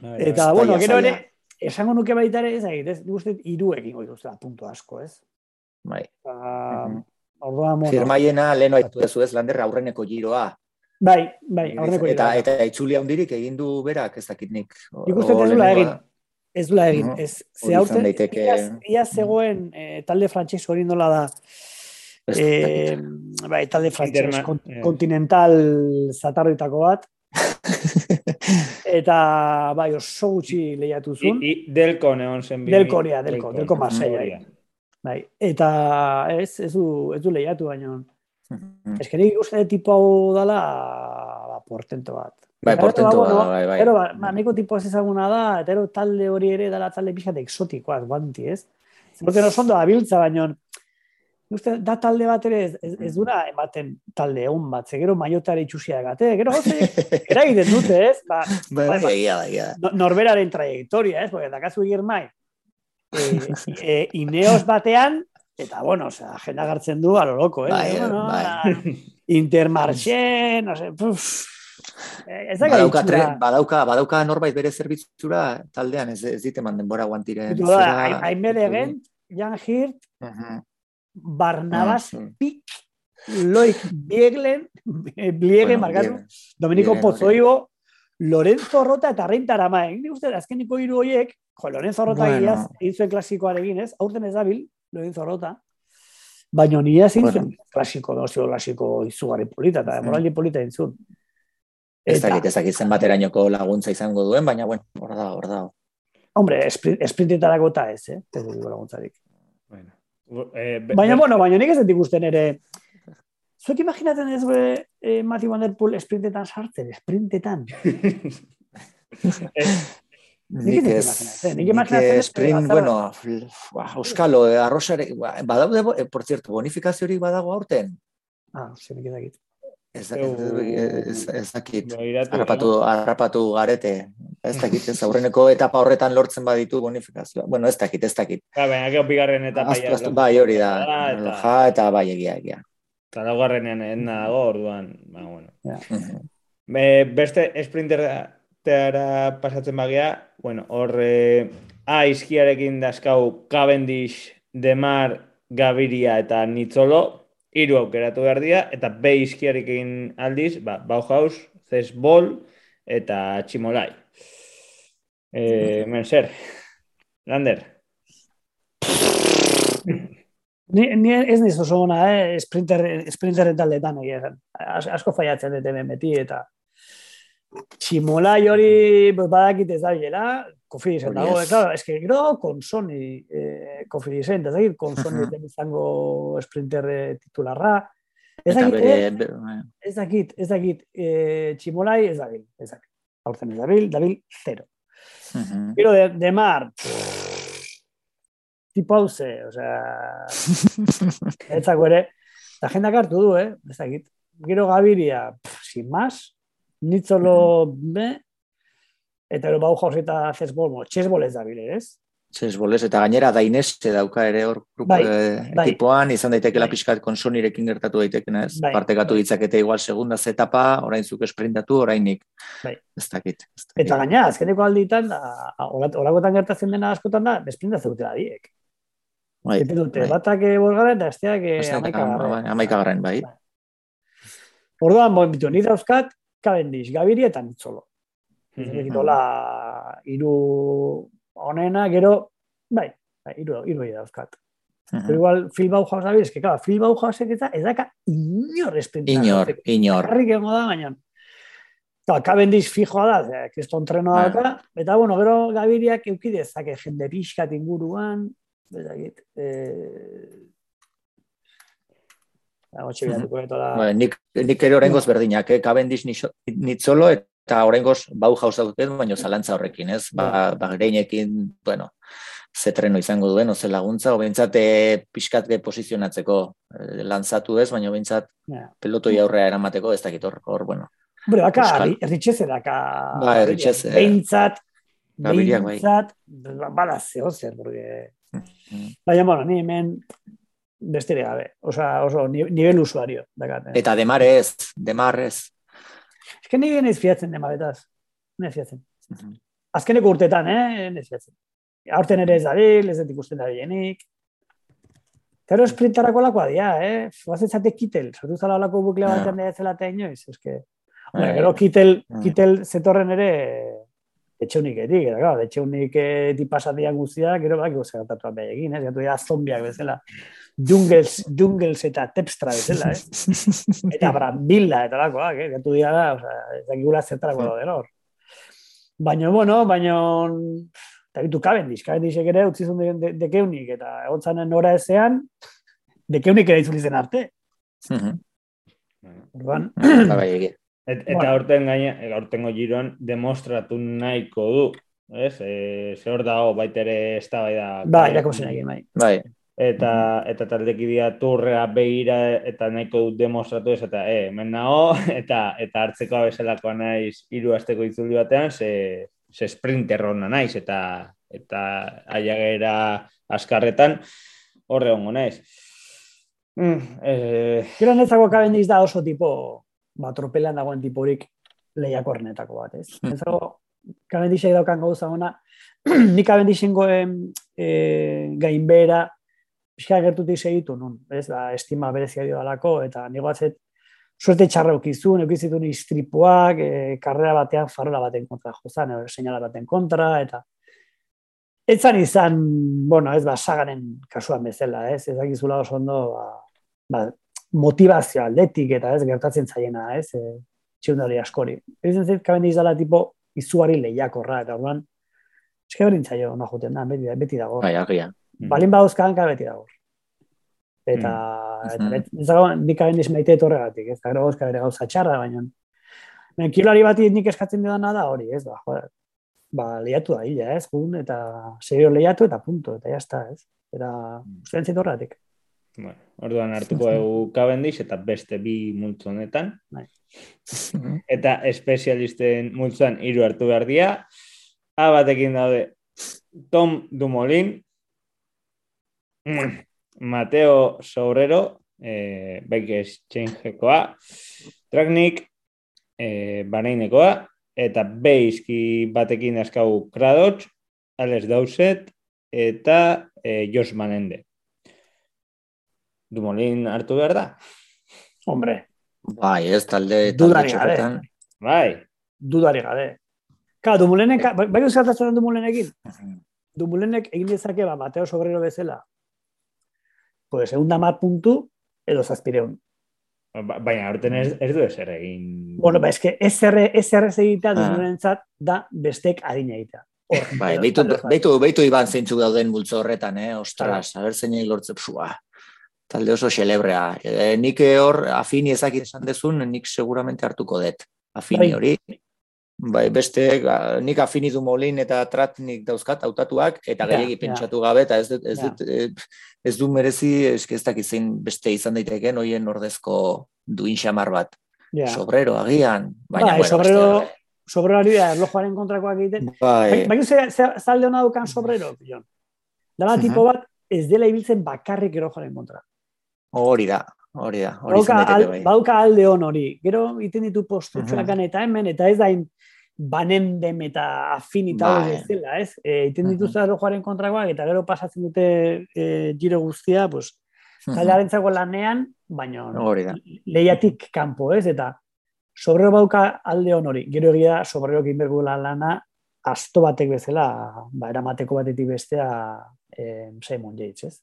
Bai, eta, bueno, gero ere, esango nuke baita ere, ez, ez, nik uste iru egin goi duzela, punto asko, ez? Bai. Uh, Orduan, bueno. Firmaiena, leheno dezu ez, lander aurreneko giroa. Bai, bai, aurreneko giroa. Eta, eta itxulia hundirik egin du berak, ez dakit nik. Uste ez egin, Ez du egin, uh -huh. ez ze aurten, daiteke... ia, zegoen eh, talde frantxez hori nola da, eh, bai, talde frantxez kont yeah. kontinental zatarritako bat, eta bai, oso gutxi lehiatu zuen. I, i delko neon zen. Delko, ja, delko, delko, delko Bai, eta ez, ez du, ez du lehiatu baino. Mm -hmm. Ez que uste tipo hau dala, ba, portento bat. Bai, portentu da, bai, bai. Pero, ba, ba, neko tipo ez ezaguna da, eta ero talde hori ere dala talde pixat exotikoak, guanti, ez? Porque no sondo abiltza, baino, uste, da talde bat ere ez, ez, ez dura ematen talde egun bat, ze gero maiotare itxusia egate, gero goze, eragiten dute, ez? Ba, bai, bai, bai, bai, bai. Norberaren trajektoria, ez? Porque dakazu girmai, e, e, ineos batean, eta, bueno, o sea, jena gartzen du, alo loko, eh? Bai, bueno, bai. Intermarchen, no sé, puf, Ez da badauka, tre, badauka, badauka norbait bere zerbitzura taldean, ez, ez dite manden bora guantiren. Hain bedegen, Jan Hirt, uh -huh. Barnabas uh -huh. Pik, Loik Bieglen, Bliegen, bueno, margatu, Domenico Pozoibo, Lorenzo Rota eta Reinta Arama. Ni uste, azkeniko hiru horiek, jo, Lorenzo Rota bueno. iaz, egin zuen klasikoarekin, ez? Aurten ez dabil, Lorenzo Rota. Baina ni ez bueno. klasiko, no, klasiko izugarri polita, eta mm. morali polita intzun. Ez dakit, ez dakit zenbaterainoko laguntza izango duen, baina, bueno, hor da, hor da. Hombre, esprintetarako eta ez, eh? Ez dugu laguntzarik. Bueno. Eh, baina, bueno, baina nik ez dut ikusten ere. Zuek imaginatzen ez be, eh, Matthew Van Der Poel esprintetan sartzen, esprintetan. Nik ez, nik imaginatzen ez. Sprint, bueno, euskalo, arrosare, badaude, eh, por cierto, bonifikaziorik badago aurten? Ah, zer nik edakit. Ez, dakit, harrapatu, harrapatu garete, ez dakit, ez aurreneko etapa horretan lortzen baditu bonifikazioa. Bueno, ez dakit, ez dakit. Ja, baina, gero bigarren etapa ja. Bai, hori da, eta, ja, eta bai egia, egia. Eta laugarrenean ena dago, orduan, ba, bueno. Ja. Be, beste sprinterra pasatzen bagia, bueno, hor, eh, A izkiarekin dazkau Cavendish, Demar, Gaviria eta Nitzolo, hiru aukeratu behar dira, eta B izkiarik egin aldiz, ba, Bauhaus, Zesbol eta Tximolai. E, men zer, Lander? Ni, ni ez niz oso gona, eh? Sprinter, sprinterren taldetan egia. Asko faiatzen dut hemen beti, eta Tximolai hori badakit ez da bilera, Kofidisen dago, yes. claro, que gero konsoni eh, Kofidisen, ez dakit konsoni den izango sprinter titularra. Ez dakit, eh, ez dakit, ez dakit, eh, tximolai ez dabil, ez dakit. Aurten ez dabil, dabil, zero. Gero de, de mar, tipo hauze, o sea, ez dago ere, la jenda hartu du, eh, ez dakit. Gero gabiria, sin más, nitzolo, be, Eta ero bau jauz eta zesbol, mo, txesbol ez da bile, ez? Txesbol ez, eta gainera daineste dauka ere hor bai, eh, bai. ekipoan, izan daiteke bai. lapiskat konsonirekin gertatu daiteken ez? Bai, Parte gatu bai. ditzakete igual segunda etapa, orain zuk esprintatu, orainik. Bai. Ez dakit. Ez dakit. Eta gaina, azkeneko alditan, horakotan gertatzen dena askotan da, esprinta zeute da diek. Bai, dute, bai. batak borgaren, eta esteak amaika garren. bai. bai. Orduan, bon, bitu, ni dauzkat, Cavendish, Gaviria eta Nitzolo. Egidola iru onena, gero, bai, bai iru, iru egin dauzkat. Pero igual, Phil Bauhaus abiz, que claro, Phil Bauhaus ez daka inor esprintar. Inor, inor. Harrik ego da, baina. Claro, Cavendish fijoa da, kriston trenoa daka, eta bueno, gero Gabiriak eukidezak jende pixkat inguruan, bezakit, eh, nik, nik ere horrengoz berdinak, eh? Cavendish nitzolo, eta horrengoz bau jauz baina zalantza horrekin, ez? Ba, ba bueno, zetreno izango duen, oze laguntza, o bentsat e, pixkat ge posizionatzeko e, lanzatu ez, baina bentsat Ja. pelotoi aurrea eramateko, ez dakit hor, hor, bueno. Hombre, Euskal. erritxeze daka. Ba, Erritxeze. Behintzat, Gabiriak bai. behintzat, ba- bada zeo zer, porque... Mm. Baina, bueno, ni hemen bestere gabe. Osa, oso, ni- nivel usuario. Dakat, eh. Eta demarez, demarez. Ez que ni naiz fiatzen demabetaz. Naiz fiatzen. Azkeneko urtetan, eh? Naiz fiatzen. Aurten ere ez dabil, ez dut ikusten da bienik. Gero sprintarako lakoa dia, eh? Guazetzate kitel, sortu zala olako buklea Ja. batean da zela eta inoiz, eske... Hombre, Bai. gero kitel, Mm. kitel zetorren ere etxeuniketik, eta claro, etxeunik eh, tipasatiak guztiak, gero bak gozera gertatu behar egin, ez? Gatu dira zombiak bezala. Jungles, jungles eta tepstra bezala, eh? Eta brambila eta lakoak, eh? Gatu dira da, oza, ez dakigula zertarako dauden hor. Baina, bueno, baina... Eta bitu Cavendish, Cavendishek ere utzi zuen de, de, dekeunik, eta egontzanen nora ezean, dekeunik ere itzuli zen arte. Mhm. Orduan, Ba, bai, egia. Et, eta Bueno. aurten gaina, aurtengo giroan demostratu nahiko du. Ez? E, ze hor dago baita ere eztabaida. ba, irako zen egin, bai. Bai, Eta, eta taldekidea turrea begira eta nahiko dut demostratu ez, eta e, hemen nago, eta, eta hartzeko bezalakoa naiz hiru asteko itzuldi batean, ze, ze sprinter hona naiz, eta, eta aiagera askarretan horre hongo naiz. Mm, eh, Gero netzako Cavendish da oso tipo, ba, tropelan dagoen tiporik lehiakornetako bat, ez? Hmm. Netzako Cavendishek daukan gauza ona, ni Cavendishen goen e, gainbera, pixka gertutik segitu nun, ez? Ba, estima berezia dio dalako, eta nigo atzet, suerte txarra eukizun, eukizitun istripuak, e, karrera batean farola baten kontra jozan, edo seinala baten kontra, eta Etzan izan, bueno, ez ba, sagaren kasuan bezala, ez? Ez dakizula oso ondo, ba, ba, motivazio aldetik eta ez gertatzen zaiena, ez? E, txundari askori. Ezen zait, Cavendish dala tipo izugarri lehiakorra, eta orduan, eske berdin zaio, no joten da, beti, beti dago. bai, agia. Balin badauzkan, ka beti dago. Eta, Mm. eta bet- ez dago, nik Cavendish maite etorregatik, ez? Gero gauzka bere gauza txarra, baina baina kilolari bati nik eskatzen dudana da hori, ez? Ba, joder, ba, lehiatu da, hila, ez? Jun, eta serio lehiatu eta punto, eta jazta, ez? Eta, ustean zait horregatik. Bueno, orduan hartuko dugu Cavendish eta beste bi multzo honetan. Eta espezialisten multzoan hiru hartu behar dira. A batekin daude Tom Dumoulin, mm, Mateo Sobrero, eh, Baikes Txenjekoa, Traknik, eh, Bareinekoa, eta Beiski batekin askau Kradotx, Alex Dowsett, eta eh, Josh Manende. Dumoulin hartu behar da? Hombre, Bai, ez talde, talde gabe. txopetan. Bai, dudari gabe. Ka, Dumoulinek, bai bai gertatzen den Dumoulinekin? Dumoulinek egin dezake, ba, Mateo Sobrero bezala, pues, egun damat puntu, edo zazpireun. Ba- baina aurten ez, ez du ezer egin. Bueno, ba, eske, SR, SRS egitea Ah. Da bestek adina egitea. Hor, Bai, beitu, bat. beitu, beitu iban zeintzuk dauden multzo horretan, eh? Ostras, haber zein lortze, psua. Talde oso xelebrea. E, nik hor, afini ezakit esan dezun, nik seguramente hartuko dut. Afini Bai. hori. Bai, beste, ga- nik afini du molin eta tratnik dauzkat hautatuak, eta Ja, gehiagi ja. pentsatu gabe, eta ez, dut, ez, Ja. dut, eh, ez du merezi, eske ez dakit zein beste izan daiteken, hoien ordezko duin xamar bat. Ja. Sobrero, agian. Baina, Bai, bueno, sobrero- beste, Sobrerari da, erlojuaren kontrakoak egiten. Bai, Bai, ze, ze, zalde hona dukan sobrero, Jon. Dala tipo bat, ez dela ibiltzen bakarrik erlojuaren kontra. Hori da, hori da, hori Bauka, al, bai. bauka alde hon hori. Gero iten ditu postutxoak Mhm. eta hemen, eta ez dain banendem eta afinita Bai. hori ez dela, ez? E, iten Mhm. dituzte erlojuaren kontrakoak, eta gero pasatzen dute e, giro guztia, pues, Mhm. taldearentzako lanean, baina Hori da. lehiatik kanpo, ez? Eta sobrero bauka alde hon hori. Gero egia da, sobrero inbergula lana asto batek bezala, ba, eramateko batetik bestea eh, Simon Yates, ez?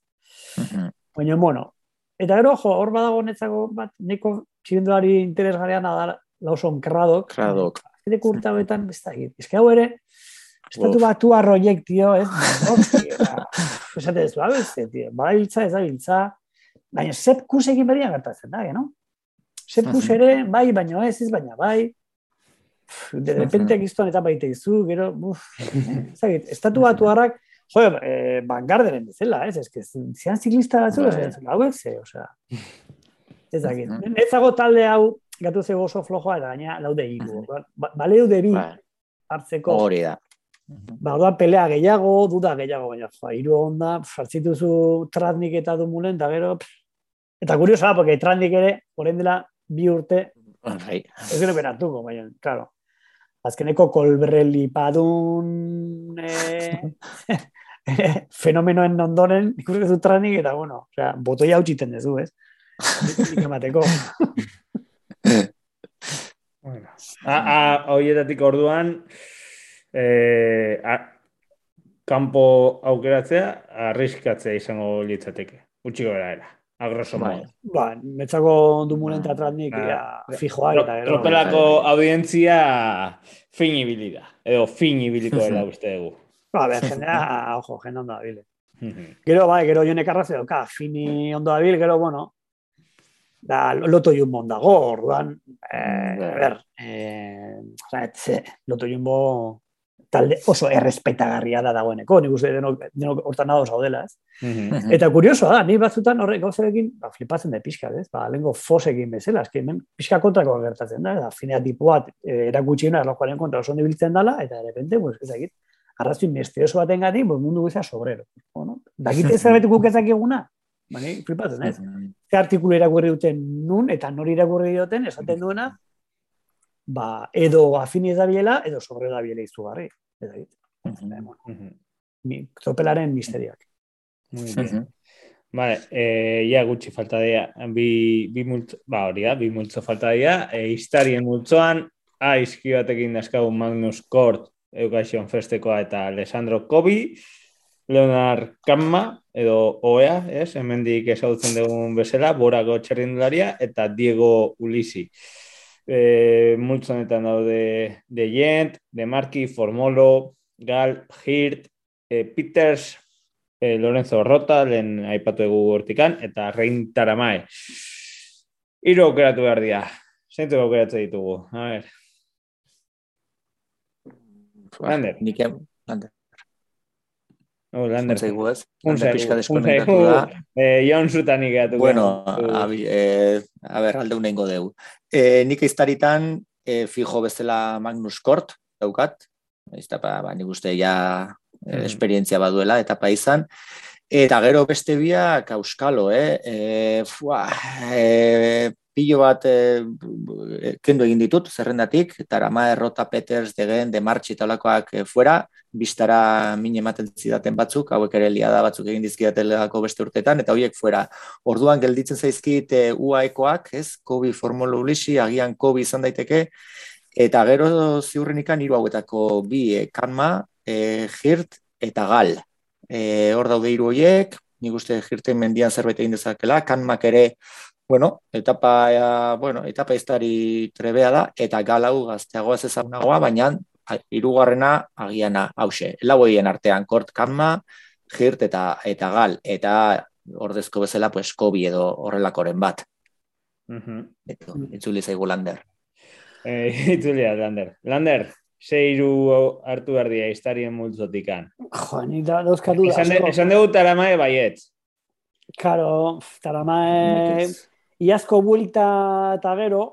Mhm. Baina, bueno, eta gero, jo, hor badago netzako bat, neko txibenduari interesgarrian da lauson kradok. Kradok. Azkeneko urte hauetan, ez da, ez que hau ere, estatu batu arroiek, tio, ez? Ba, Esate ez, ba, beste, tio, badabiltza, ez dabiltza, baina zep kusekin berdina gertatzen da, no? Zep kus ere, bai, baina ez, ez baina bai, de repente giztuan eta baite izu, gero, uf, ezagit, estatu batu harrak Jo, eh, Bangarderen bezala, ez? Ez zian ziklista batzu, Bai. ez hauek ze, osea. Ez dakit. Nezago talde hau, gatu ze oso flojoa, eta gaina laude hiru. Ba, baleu de bi Bai, hartzeko, hori da. ba, orduan pelea gehiago, duda gehiago, baina, joa, hiru onda, sartzituzu Tratnik eta Dumulen, eta gero, pff. eta kuriosa porque Tratnik ere, orain dela bi urte, Bai. ez gero beratuko, baina, claro. Azkeneko kolbreli padun eh, fenomenoen ondoren ikusi zu tranik eta bueno, osea, botoia hautsiten duzu, ez? Nik emateko. Bueno. A, a, orduan, eh, a, kanpo aukeratzea, arriskatzea izango litzateke. Utxiko bera era. Agroso Bai. modo. Ba, metzako dumulen eta tranik Ba, ja, fijoak eta gero. Tropelako audientzia fin ibili da. Edo fin ibiliko dela uste dugu. Ba, ber, jendea, ojo, jende ondo dabil. Gero, bai, gero jonek arraze dauka, fini ondo dabil, gero, bueno, da, loto jumbo ondago, orduan, eh, a ber, eh, oza, etze, loto jumbo talde oso errespetagarria da dagoeneko, nik uste denok, denok hortan ados gaudela, ez? Eta kuriosoa da, ni batzutan horrek gauzerekin, ba, flipatzen da pixka, ez? Ba, lengo fosekin bezala, eski hemen pixka kontrako gertatzen da, da finea tipo bat eh, erakutxiena erlojuaren kontra oso ondo ibiltzen dala, eta de repente, pues, ez dakit, arrazoi misterioso baten gati, pues, mundu guztia sobrero. Bueno, dakite zerbait guk ezakiguna? Ba, ni flipatzen, ez? Ze artikulu irakurri duten nun, eta nori irakurri duten, esaten duena, ba, edo afini ez dabiela, edo sobre dabiela izugarri. Ez dakit. Bueno, mi, tropelaren misterioak. Muy bien. Vale, eh, ja gutxi falta dira, bi, bi multzo, ba hori da, bi multzo falta dira, e, histarien multzoan, aizki batekin daskagu Magnus Kort, Eukasion Festekoa eta Alessandro Kobi, Leonard Kamma, edo Oea, ez, hemendik ezagutzen dugun bezala, Borako txerrindularia, eta Diego Ulisi. E, multzo honetan daude De Jent, De Marki, Formolo, Gal, Hirt, e, Peters, e, Lorenzo Rota, lehen aipatu egu hortikan, eta Rein Taramae. Hiru aukeratu behar dira. Zeintzuk aukeratu ditugu? A ver, Lander. Nik Lander. oh, Lander. Zaigu ez? Un Lander pixka zaigu. da. Eh, Jon zutan ikatu. Bueno, abi, eh, a ber, alde unengo deu. Eh, nik iztaritan, eh, fijo bezala Magnus Kort, daukat. Iztapa, ba, nik uste ja eh, Mhm. esperientzia baduela, etapa izan. Eta gero beste biak auskalo, eh? E, fua, e, pilo bat e, kendu egin ditut, zerrendatik, Tarama, Errota, Peters, Degen, Demartxi eta olakoak e, fuera, biztara min ematen zidaten batzuk, hauek ere liada batzuk egin dizkidatelako beste urtetan, eta horiek fuera. Orduan gelditzen zaizkit e, UAEkoak, ez, Kobi Formula Ulisi, agian Kobi izan daiteke, eta gero ziurrenikan hiru hauetako bi, e, Kanma, e, Hirt eta Gal. E, hor daude hiru horiek, nik uste Hirten mendian zerbait egin dezakela, Kanmak ere, bueno, etapa, e, bueno, etapa iztari trebea da, eta Gal hau gazteagoa ez ezagunagoa, baina a- hirugarrena agiana hause. Lau horien artean, Kort, Kanma, Hirt eta, eta Gal, eta ordezko bezala, pues, Kobi edo horrelakoren bat. Mhm. Eto, itzuli zaigu lander. Eh, itzulia, Lander. Lander, ze hiru hartu behar dira histarien multzotikan. Jo, ni da, dauzka duda. Esan, de, esan dugu taramae baietz. Karo, taramae, iazko buelta eta gero,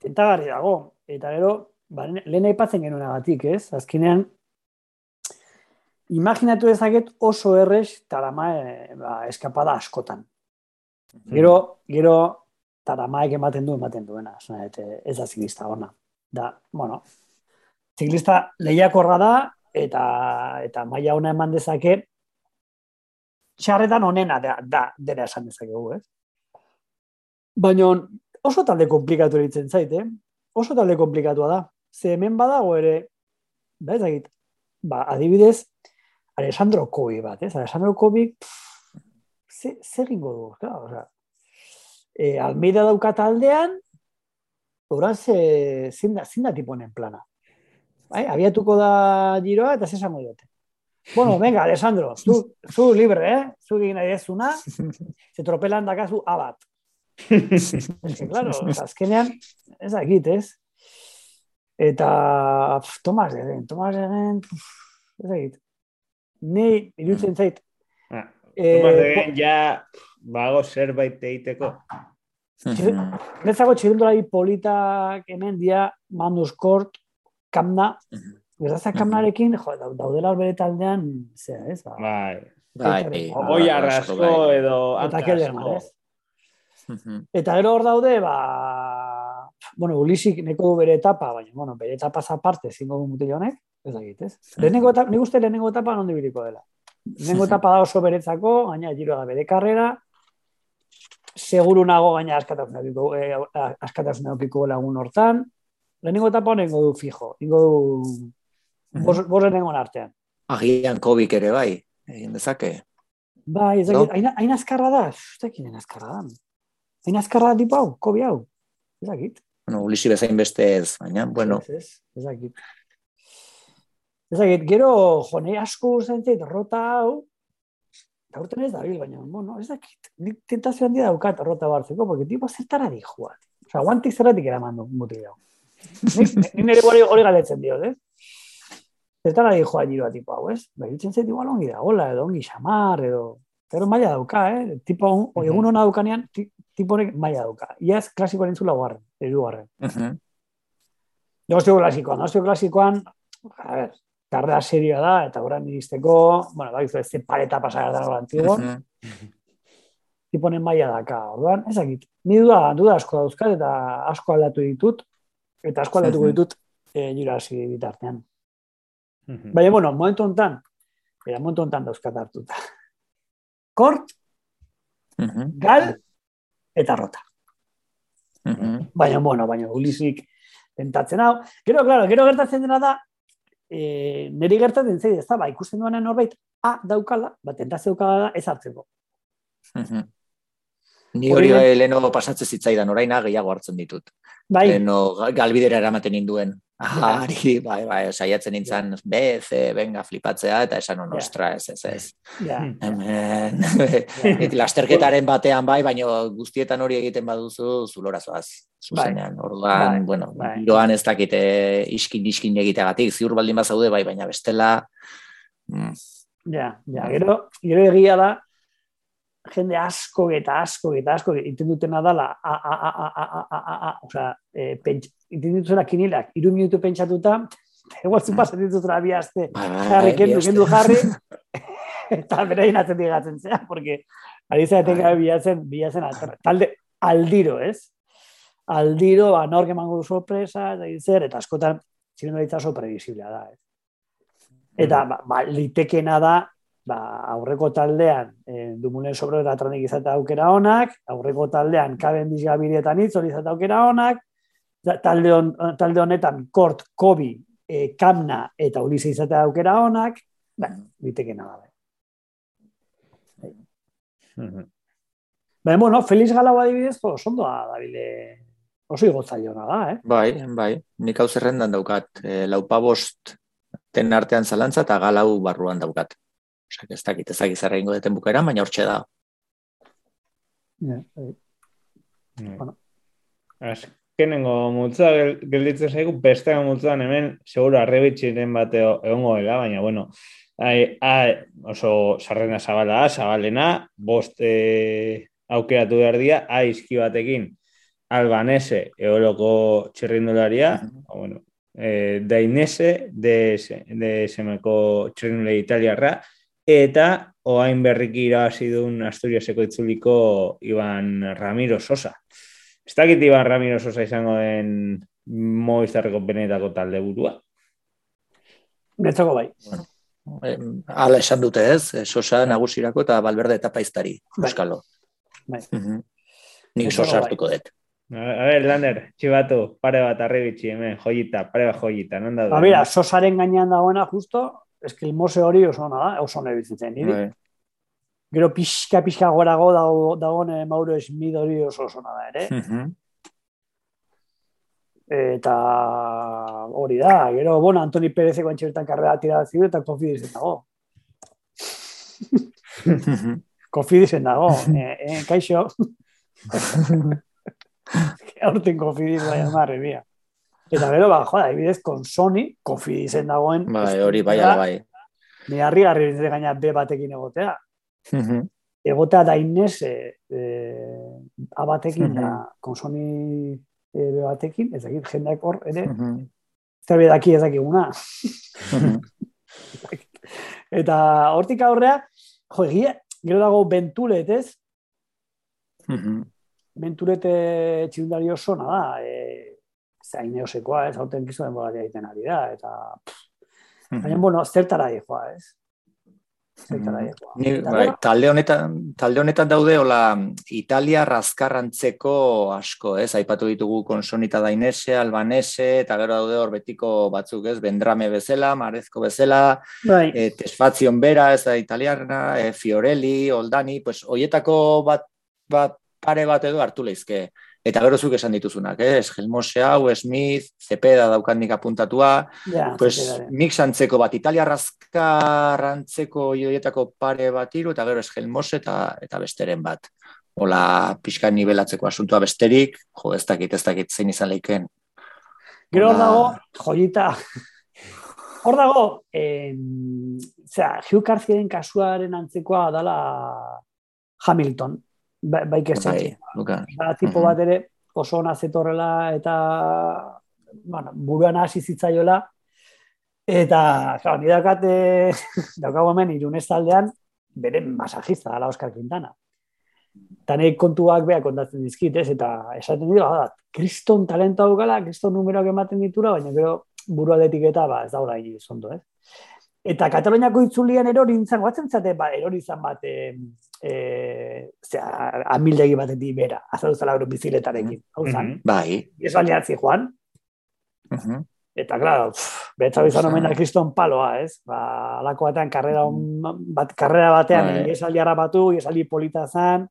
tentagarri dago. Eta gero, ba, lehen aipatzen genuenagatik, ez? Azkenean, imaginatu dezaket oso errez taramae ba, eskapada askotan. Gero, gero taramaek ematen du, ematen duena. Zena, ez da ziklista ona. Da, bueno, ziklista lehiakorra da, eta, eta maila ona eman dezake, txarretan onena da, da dela esan dezakegu, ez? Baina oso talde komplikatu eritzen zait, eh? Oso talde komplikatua da. Ze hemen badago ere, ba ez dakit, ba, adibidez, Alessandro Kobi bat, ez? Alessandro Kobi, pff, ze, ze egingo du, claro, o sea, e, Almeida dauka taldean, oran ze, zin da, zin da tiponen plana. Bai, abiatuko da giroa eta ze esango diote. Bueno, venga, Alessandro, zu, zu libre, eh? Zu egin nahi dezuna, ze tropelan dakazu abat. Claro, azkenean, ez dakit, ez? Eta, pf, Tomas Egen, Tomas Egen, pf, ez dakit. ni irutzen zait, Ah, eh, Tomas de Gen, ja, bago zerbait egiteko. Netzako txirindulari politak hemen dia Mandus Kort, Kamna, Gertatzea kamnarekin, jo, dau- daudela bere taldean, zera, ez? Ba, Bai, Bai. Bai. Oi arrasko edo eta Kelderman, asko. Eta gero hor daude, ba, bueno, Ulisik neko bere etapa, baina, bueno, bere etapa aparte zingo du mutil honek, ez dakit, ez? Lehenengo etapa, nik uste lehenengo etapa nondi biriko dela. Lehenengo etapa da oso beretzako, gaina giro da bere karrera, seguru nago gaina askatasun edukiko, eh, askatasun edukiko lagun hortan, lehenengo etapa honengo du fijo, ingo du bos, bos artean. Agian kobik ere bai, egin dezake. Bai, ez No? dakit, hain, hain azkarra da, ez dakit azkarra da. Hain azkarra da tipo hau, kobi hau. Ez dakit. Bueno, ulisi bezain beste ez, baina, bueno, Ez, ez, ez dakit. Ez dakit, gero, jo, nahi asko zentzait, rota hau, eta urten ez dabil, baina, bueno, ez. Nik tentazio handia daukat rota bartzeko, porque tipo zertara di joat. Osa, guantik zerratik eraman du mutil hau. Nik nire hori, hori galetzen dio, ez? Zertara di joa giroa tipo hau, ez? Ba, irutzen zait igual ongi da, hola, edo ongi xamar, edo... Pero maila dauka, eh? Tipo, on, egun hona daukanean, ti- tipo honek maila dauka. Iaz klasikoaren zula guarren, erugarren. Mhm. Nostio klasikoan, nostio klasikoan, a ver, karrera serioa da, eta orain iristeko, bueno, bai, ez ze pareta pasar da hor antigo, Mhm. tiponen maila daka, orduan, ezakit. Ni duda, duda asko dauzkat, eta asko aldatu ditut, eta asko aldatuko ditut e, jura hasi bitartean. Baina, bueno, momentu hontan, era momentu hontan dauzkat hartuta. Kort, Mhm. gal, eta rota. Mhm. Baina, bueno, baina ulisik tentatzen hau. Gero, claro, gero gertatzen dena da, e, niri gertatzen zait, ez da, ba, ikusten duenan norbait, A daukala, ba, tentazio daukala da ez hartzeko. Mhm. Ni Hori gai leno pasatzen zitzaidan, oraina gehiago hartzen ditut. Bai, Leno ga- galbidera eramaten ninduen. Ari, bai, bai, saiatzen nintzen, B, C, venga, flipatzea, eta esan on, ostra, ez, ez, ez. ja, Hemen, nik lasterketaren batean bai, baina guztietan hori egiten baduzu, zulora zoaz. Zuzenean, orduan, Bai, bueno, bai. giroan ez dakite iskin iskin egiteagatik, ziur baldin bazaude bai, baina bestela, mm, ja, ja. Gero, gero egia da, jende asko eta asko eta asko iten dutena dala, a, a, a, a, a, a, a, a, a, osea, e, pentsa, iten dituzela kinilak, iru minutu pentsatuta, igual zu pasatzen dituzela bi aste, bai, bai, jarri, bai, kendu, kendu jarri, eta berain atzen digatzen zea, porque ari zaten gabe bilatzen, bilatzen aterra. Talde, aldiro, ez? Aldiro, ba, nork emango du sorpresa, eta zer, eta askotan, txirindularitza oso previsiblea da, ez? Eta, ba, ba, litekena da, ba, aurreko taldean, e, dumulen sobre eta tranik izatea aukera onak, aurreko taldean, kaben dizgabirietan hitz hori izatea aukera onak, da- talde, hon, talde honetan, kort, kobi, e, kamna eta ulise izatea aukera onak, ba, litekena da. bai. Mhm. Baina, bueno, Feliz Galau adibidez, oso ondo da, dabile, oso igotzaiona da, eh? Bai, bai, nik hau zerrendan daukat, e, laupabost ten artean zalantza eta galau barruan daukat. Osak, ez dakit, ez dakit zer egingo deten bukera, baina hortxe da. Ja, bai. Bueno. Azkenengo multza gel- gelditzen zaigu, bestean multzan hemen, seguro arrebitxiren bate egongo dela, baina, bueno, ai, ai, oso sarrena zabala da, zabalena, bost eh, aukeratu behar dira, aizki batekin, albanese, eoloko txirrindularia, o, bueno, eh, dainese, DS, DSMko txirrindulari italiarra, eta oain berriki irabazi duen Asturiaseko itzuliko Iban Ramiro Sosa. Ez dakit Iban Ramiro Sosa izango den Movistarreko benetako talde burua. Netzako bai. Em, Hala esan dute ez, eh, Sosa nagusirako eta Balberde eta Paiztari, Bai. Euskalo. Bai. Mhm. Nik Eso Sosa bai. hartuko dut. A a ver, Lander, txibatu, pare bat arribitxi hemen, joyita, pare bat joyita, non daude? Ba, mira, sosaren gainean dagoena justo, eski el mose hori oso ona da, oso ona bizitzen. Niri, Bai. gero pixka pixka gorago dago, dagoen eh, Mauro Smith hori oso oso ona da ere. Mhm. Eta hori da, gero, bueno, Antoni Perezeko antxertan karrera tira zidu eta konfidizen dago. Mhm. Konfidizen dago, eh, eh, kaixo. Horten konfidiz bai amarre, mia. Eta gero, ba, joda, ebidez, kon Sony, konfidizen dagoen. Bai, hori bai bai. Ni harri harri gaina B batekin egotea. Mhm. Egotea da inez e, e, A batekin da Mhm. konsoni e, B batekin, ez dakit jendeak hor, ere, Mhm. zerbait daki ez dakiguna. Eta hortik aurrea, jo, egia, gero dago Bentulet, ez? Mhm. Bentulet eh, txindari oso da, e, zain eosekoa, ez, hauten gizu denbora egiten ari da, eta, Mhm. baina, bueno, zertara joa, ez? Zertara joa. Ni, Eta bai, talde honetan, talde honetan daude hola Italia razkarrantzeko asko, ez? Aipatu ditugu konsonita dainese, albanese, eta gero daude hor betiko batzuk, ez? Bendrame bezala, Marezko bezala, bai, e, Tesfazion bera, ez da italiarna, e, Fiorelli, Oldani, pues hoietako bat, bat pare bat edo hartu leizke. Eta gero zuk esan dituzunak, eh? Esgelmose hau, Smith, Cepeda daukandik apuntatua, ja, pues mix antzeko bat, Italia razkarrantzeko horietako pare bat hiru eta gero Esgelmose eta, eta besteren bat. Hola, pixka nivelatzeko asuntua besterik, jo, ez dakit, ez dakit zein izan leiken. Gero Hola. dago, joyita, hor dago, eh, zera, Hugh Carthyren kasuaren antzekoa dala Hamilton, ba, bai Bai, kestetxe. Luka. Da, tipo Mhm. bat ere oso ona zetorrela eta bueno, buruan hasi zitzaiola. Eta, claro, ni daukat, eh, daukagu hemen irunez taldean, bere masajista dala Oscar Quintana. Eta nahi kontuak beha kontatzen dizkit, ez? Eta esaten dira, da, kriston talento daukala, kriston numeroak ematen ditura, baina gero buru aldetik eta ba, ez da hola zondo, ez? Eta Kataloniako itzulian erori nintzen, guatzen zate, ba, erori izan bat, e, e, zera, amildegi batetik bera, azaldu zela euro biziletarekin. Hau Mhm. Bai. ez baliatzi joan, Mhm. eta, klaro, betza bizan omen da kriston paloa, ez? Ba, alako batean, karrera, on- bat, karrera batean, Bai. iesaldi harrapatu, iesaldi polita zan,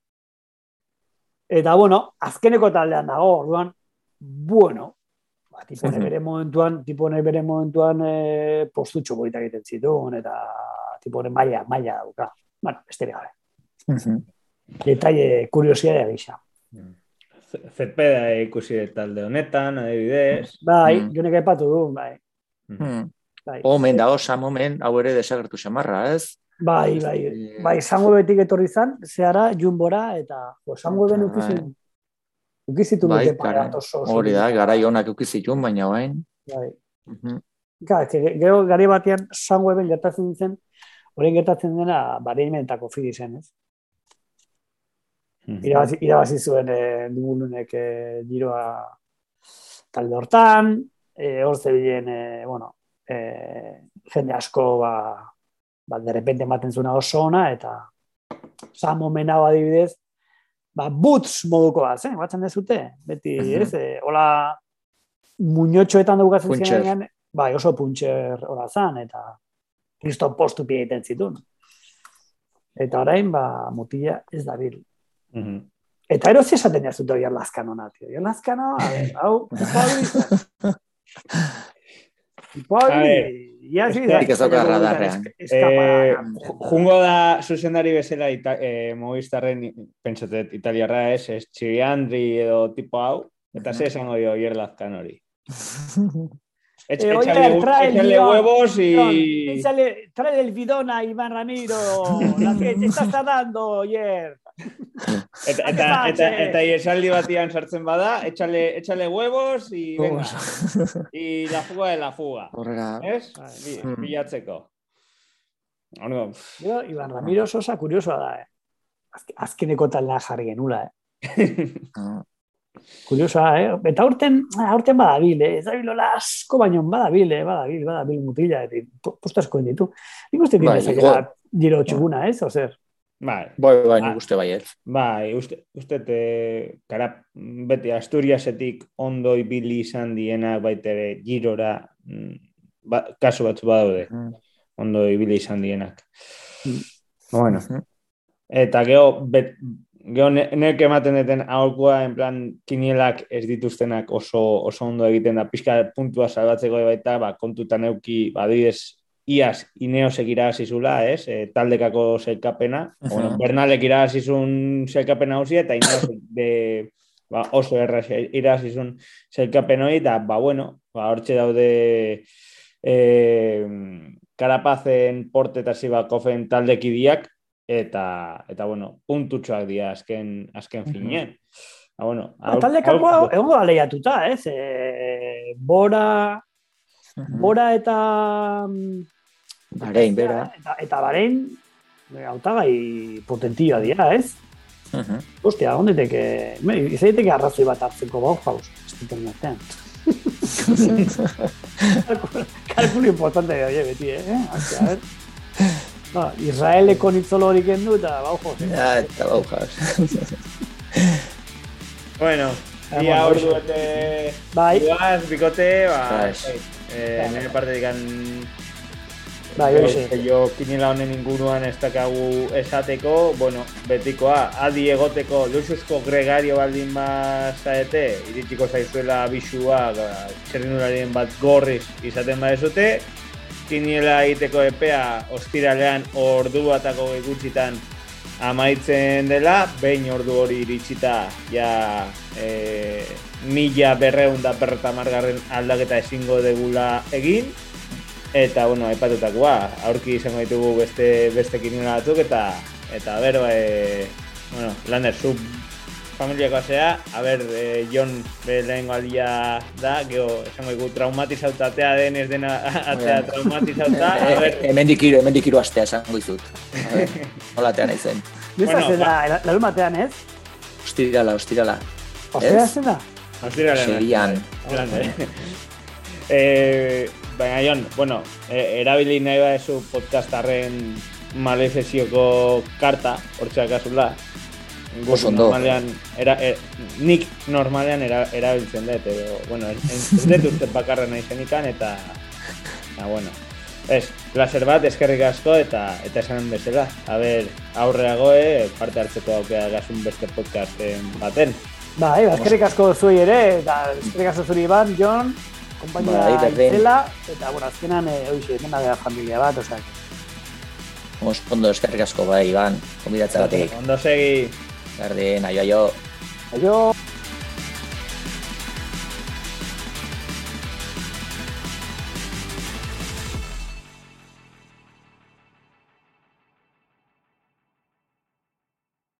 eta, bueno, azkeneko taldean dago, orduan, bueno, ba, tipo Mhm. bere momentuan, tipo bere momentuan e, postutxo politak egiten zituen, eta tipo maila, maila dauka. Bueno, besterik gabe. Mhm. Detaile, kuriosidadea gisa. Z- Zetpeda ikusi talde honetan, adibidez. Bai, Mm. jonek aipatu du, bai. Mhm. bai. Omen dago, samomen, hau ere desagertu xamarra, ez? Bai, bai, bai, zango betik etorri zan, zehara, jumbora, eta jo, zango ben Bai. ukizu, ukizitu Bai, dute bat oso. Hori da, dira. garai honak eukizitun, baina orain. Bai. Ga, ez que gero gari batean zango ben gertatzen zen, orain gertatzen dena, bareimentako fidi zen, ez? Mhm. Irabazi, irabazi zuen e, Dugulunek e, giroa talde hortan, e, hor zebilen, e, bueno, e, jende asko, ba, ba, de repente ematen zuena oso ona, eta Samo menau adibidez, ba, boots moduko bat, zen, batzen dezute, beti, Mhm. ez, e, hola, muñotxoetan dugatzen Puntxer. zirenean, bai, oso puntxer hola zan, eta kriston postu egiten zituen. Eta orain, ba, mutila ez da Mhm. Eta erozi esaten jazut Lazkano, a ver, hau, tipo hori izan. Tipo A hori, ver, ia zi, Nik ez dauka radarrean. Eh, ju- jungo da zuzendari bezala ita, eh, Movistarren pentsatet italiarra ez, ez Txiriandri edo tipo hau, eta ze esango dio Ierlazkan hori. Etx, Eh, échale, trae échale huevos y... Échale, trae el bidón a Iván Ramiro, la que te está dando. Eta, ¿A qué eta, pasa, eta, che? eta iesaldi batian sartzen bada, échale, échale huevos y venga, y la fuga de la fuga. Horrela. Ez? Bai. Bi- Hmm. Bilatzeko. Orduan, pff, Gero, Iván Ramiro sosa kuriosoa da, eh. Azke- Azkeneko taldean jarri genula, eh. Ah, Kuriosoa, eh? Eta aurten, aurten badabil, eh? Ez dabilola asko baino badabil, eh? Badabil, badabil mutila, eta po- posto asko ditu. Nik uste Bai, dira giro txuguna, ez? Ozer, bai, Bai, bai, nik uste bai, ez. bai, uste, uste te, kara, beti Asturiasetik ondo ibili izan dienak baitere girora, mm, ba, kasu batzu badaude, Mhm. ondo ibili izan dienak. Mm. Bueno, Mhm. eta geho, bet, geho ne- nek ematen deten aholkua, en plan, kinielak ez dituztenak oso, oso ondo egiten da, pixka puntua salbatzeko baita, ba, kontutan euki, badidez, iaz ineosek irabazizula, ez? E, taldekako zelkapena. Mhm. Bueno, Bernalek irabazizun zelkapena hausia, eta ineosek de, ba, oso erraz irabazizun zelkapen hori, eta, ba, bueno, ba, hortxe daude e, Karapazen, Porte eta Sibakofen taldekidiak, eta, eta bueno, puntutxoak dira azken, azken finean. Ah, bueno, Ba, talde kanpoa egongo da lehiatuta, ez? E, bora, bora eta... Barein, bera. Eta, eta barein, hautagai potentioa dira, ez? Mhm. Ostia, ondeteke, izaiteke arrazoi bat hartzeko bau jauz, estuten artean. Kalkulu importante da, oie, beti, eh? Ostia, a ver. Ba, Israeleko nitzolo horik endu eta bau eh? Ja, eta bau. Bueno, ia hoxe. bete Bai, duaz, bikote, ba, Bai. eh, Bai. nire parte dikan bai, jo, hoxe. jo kinila honen inguruan ez dakagu esateko, bueno, betikoa, adi egoteko luxuzko gregario baldin bazaete, iritsiko zaizuela bisua, txerrinularien bat gorriz izaten badezute, kiniela egiteko epea ostiralean ordu batako gutxitan amaitzen dela, behin ordu hori iritsita ja e, mila berreun da berreta margarren aldaketa ezingo degula egin, Eta, bueno, aipatutakoa, aurki izango ditugu beste, beste kinila batzuk, eta, eta, a ber, e, bueno, Lander, zu familiakoa zea, a ber, e, Jon be lehengo aldia da, geho, esango dugu, traumatizauta atea den ez dena atea traumatizauta, a ber, Hemendik hiru, hemendik hiru astea esango ver, Hola tean. Noiz Bueno, hazen da, larun batean, ez? Ostirala, ostirala. Ostera Ez? hazen da? ostiralean. Serian. Eh, baina, Jon, bueno, e, erabili nahi badezu podcastarren malefezioko karta, hortxeak azula. Oso ondo. Normalean, era, er, nik normalean era, erabiltzen dut, edo, bueno, ez, dut uste bakarra nahi zenikan, eta, eta, bueno, ez, placer bat, eskerrik asko, eta eta esan bezala, a ber, aurreagoe, parte hartzeko aukera gazun beste podcasten baten. Bai, ba, eskerrik asko zuei ere, eta eskerrik asko zuri ban, Jon, kompainia berdin. itzela, eta, bueno, azkenan, e, hoxe, dena gara familia bat, osea, Mos, ondo eskerrik asko bai, Iban, konbidatzagatik. Ondo segi. Berdin, aio, aio. aio!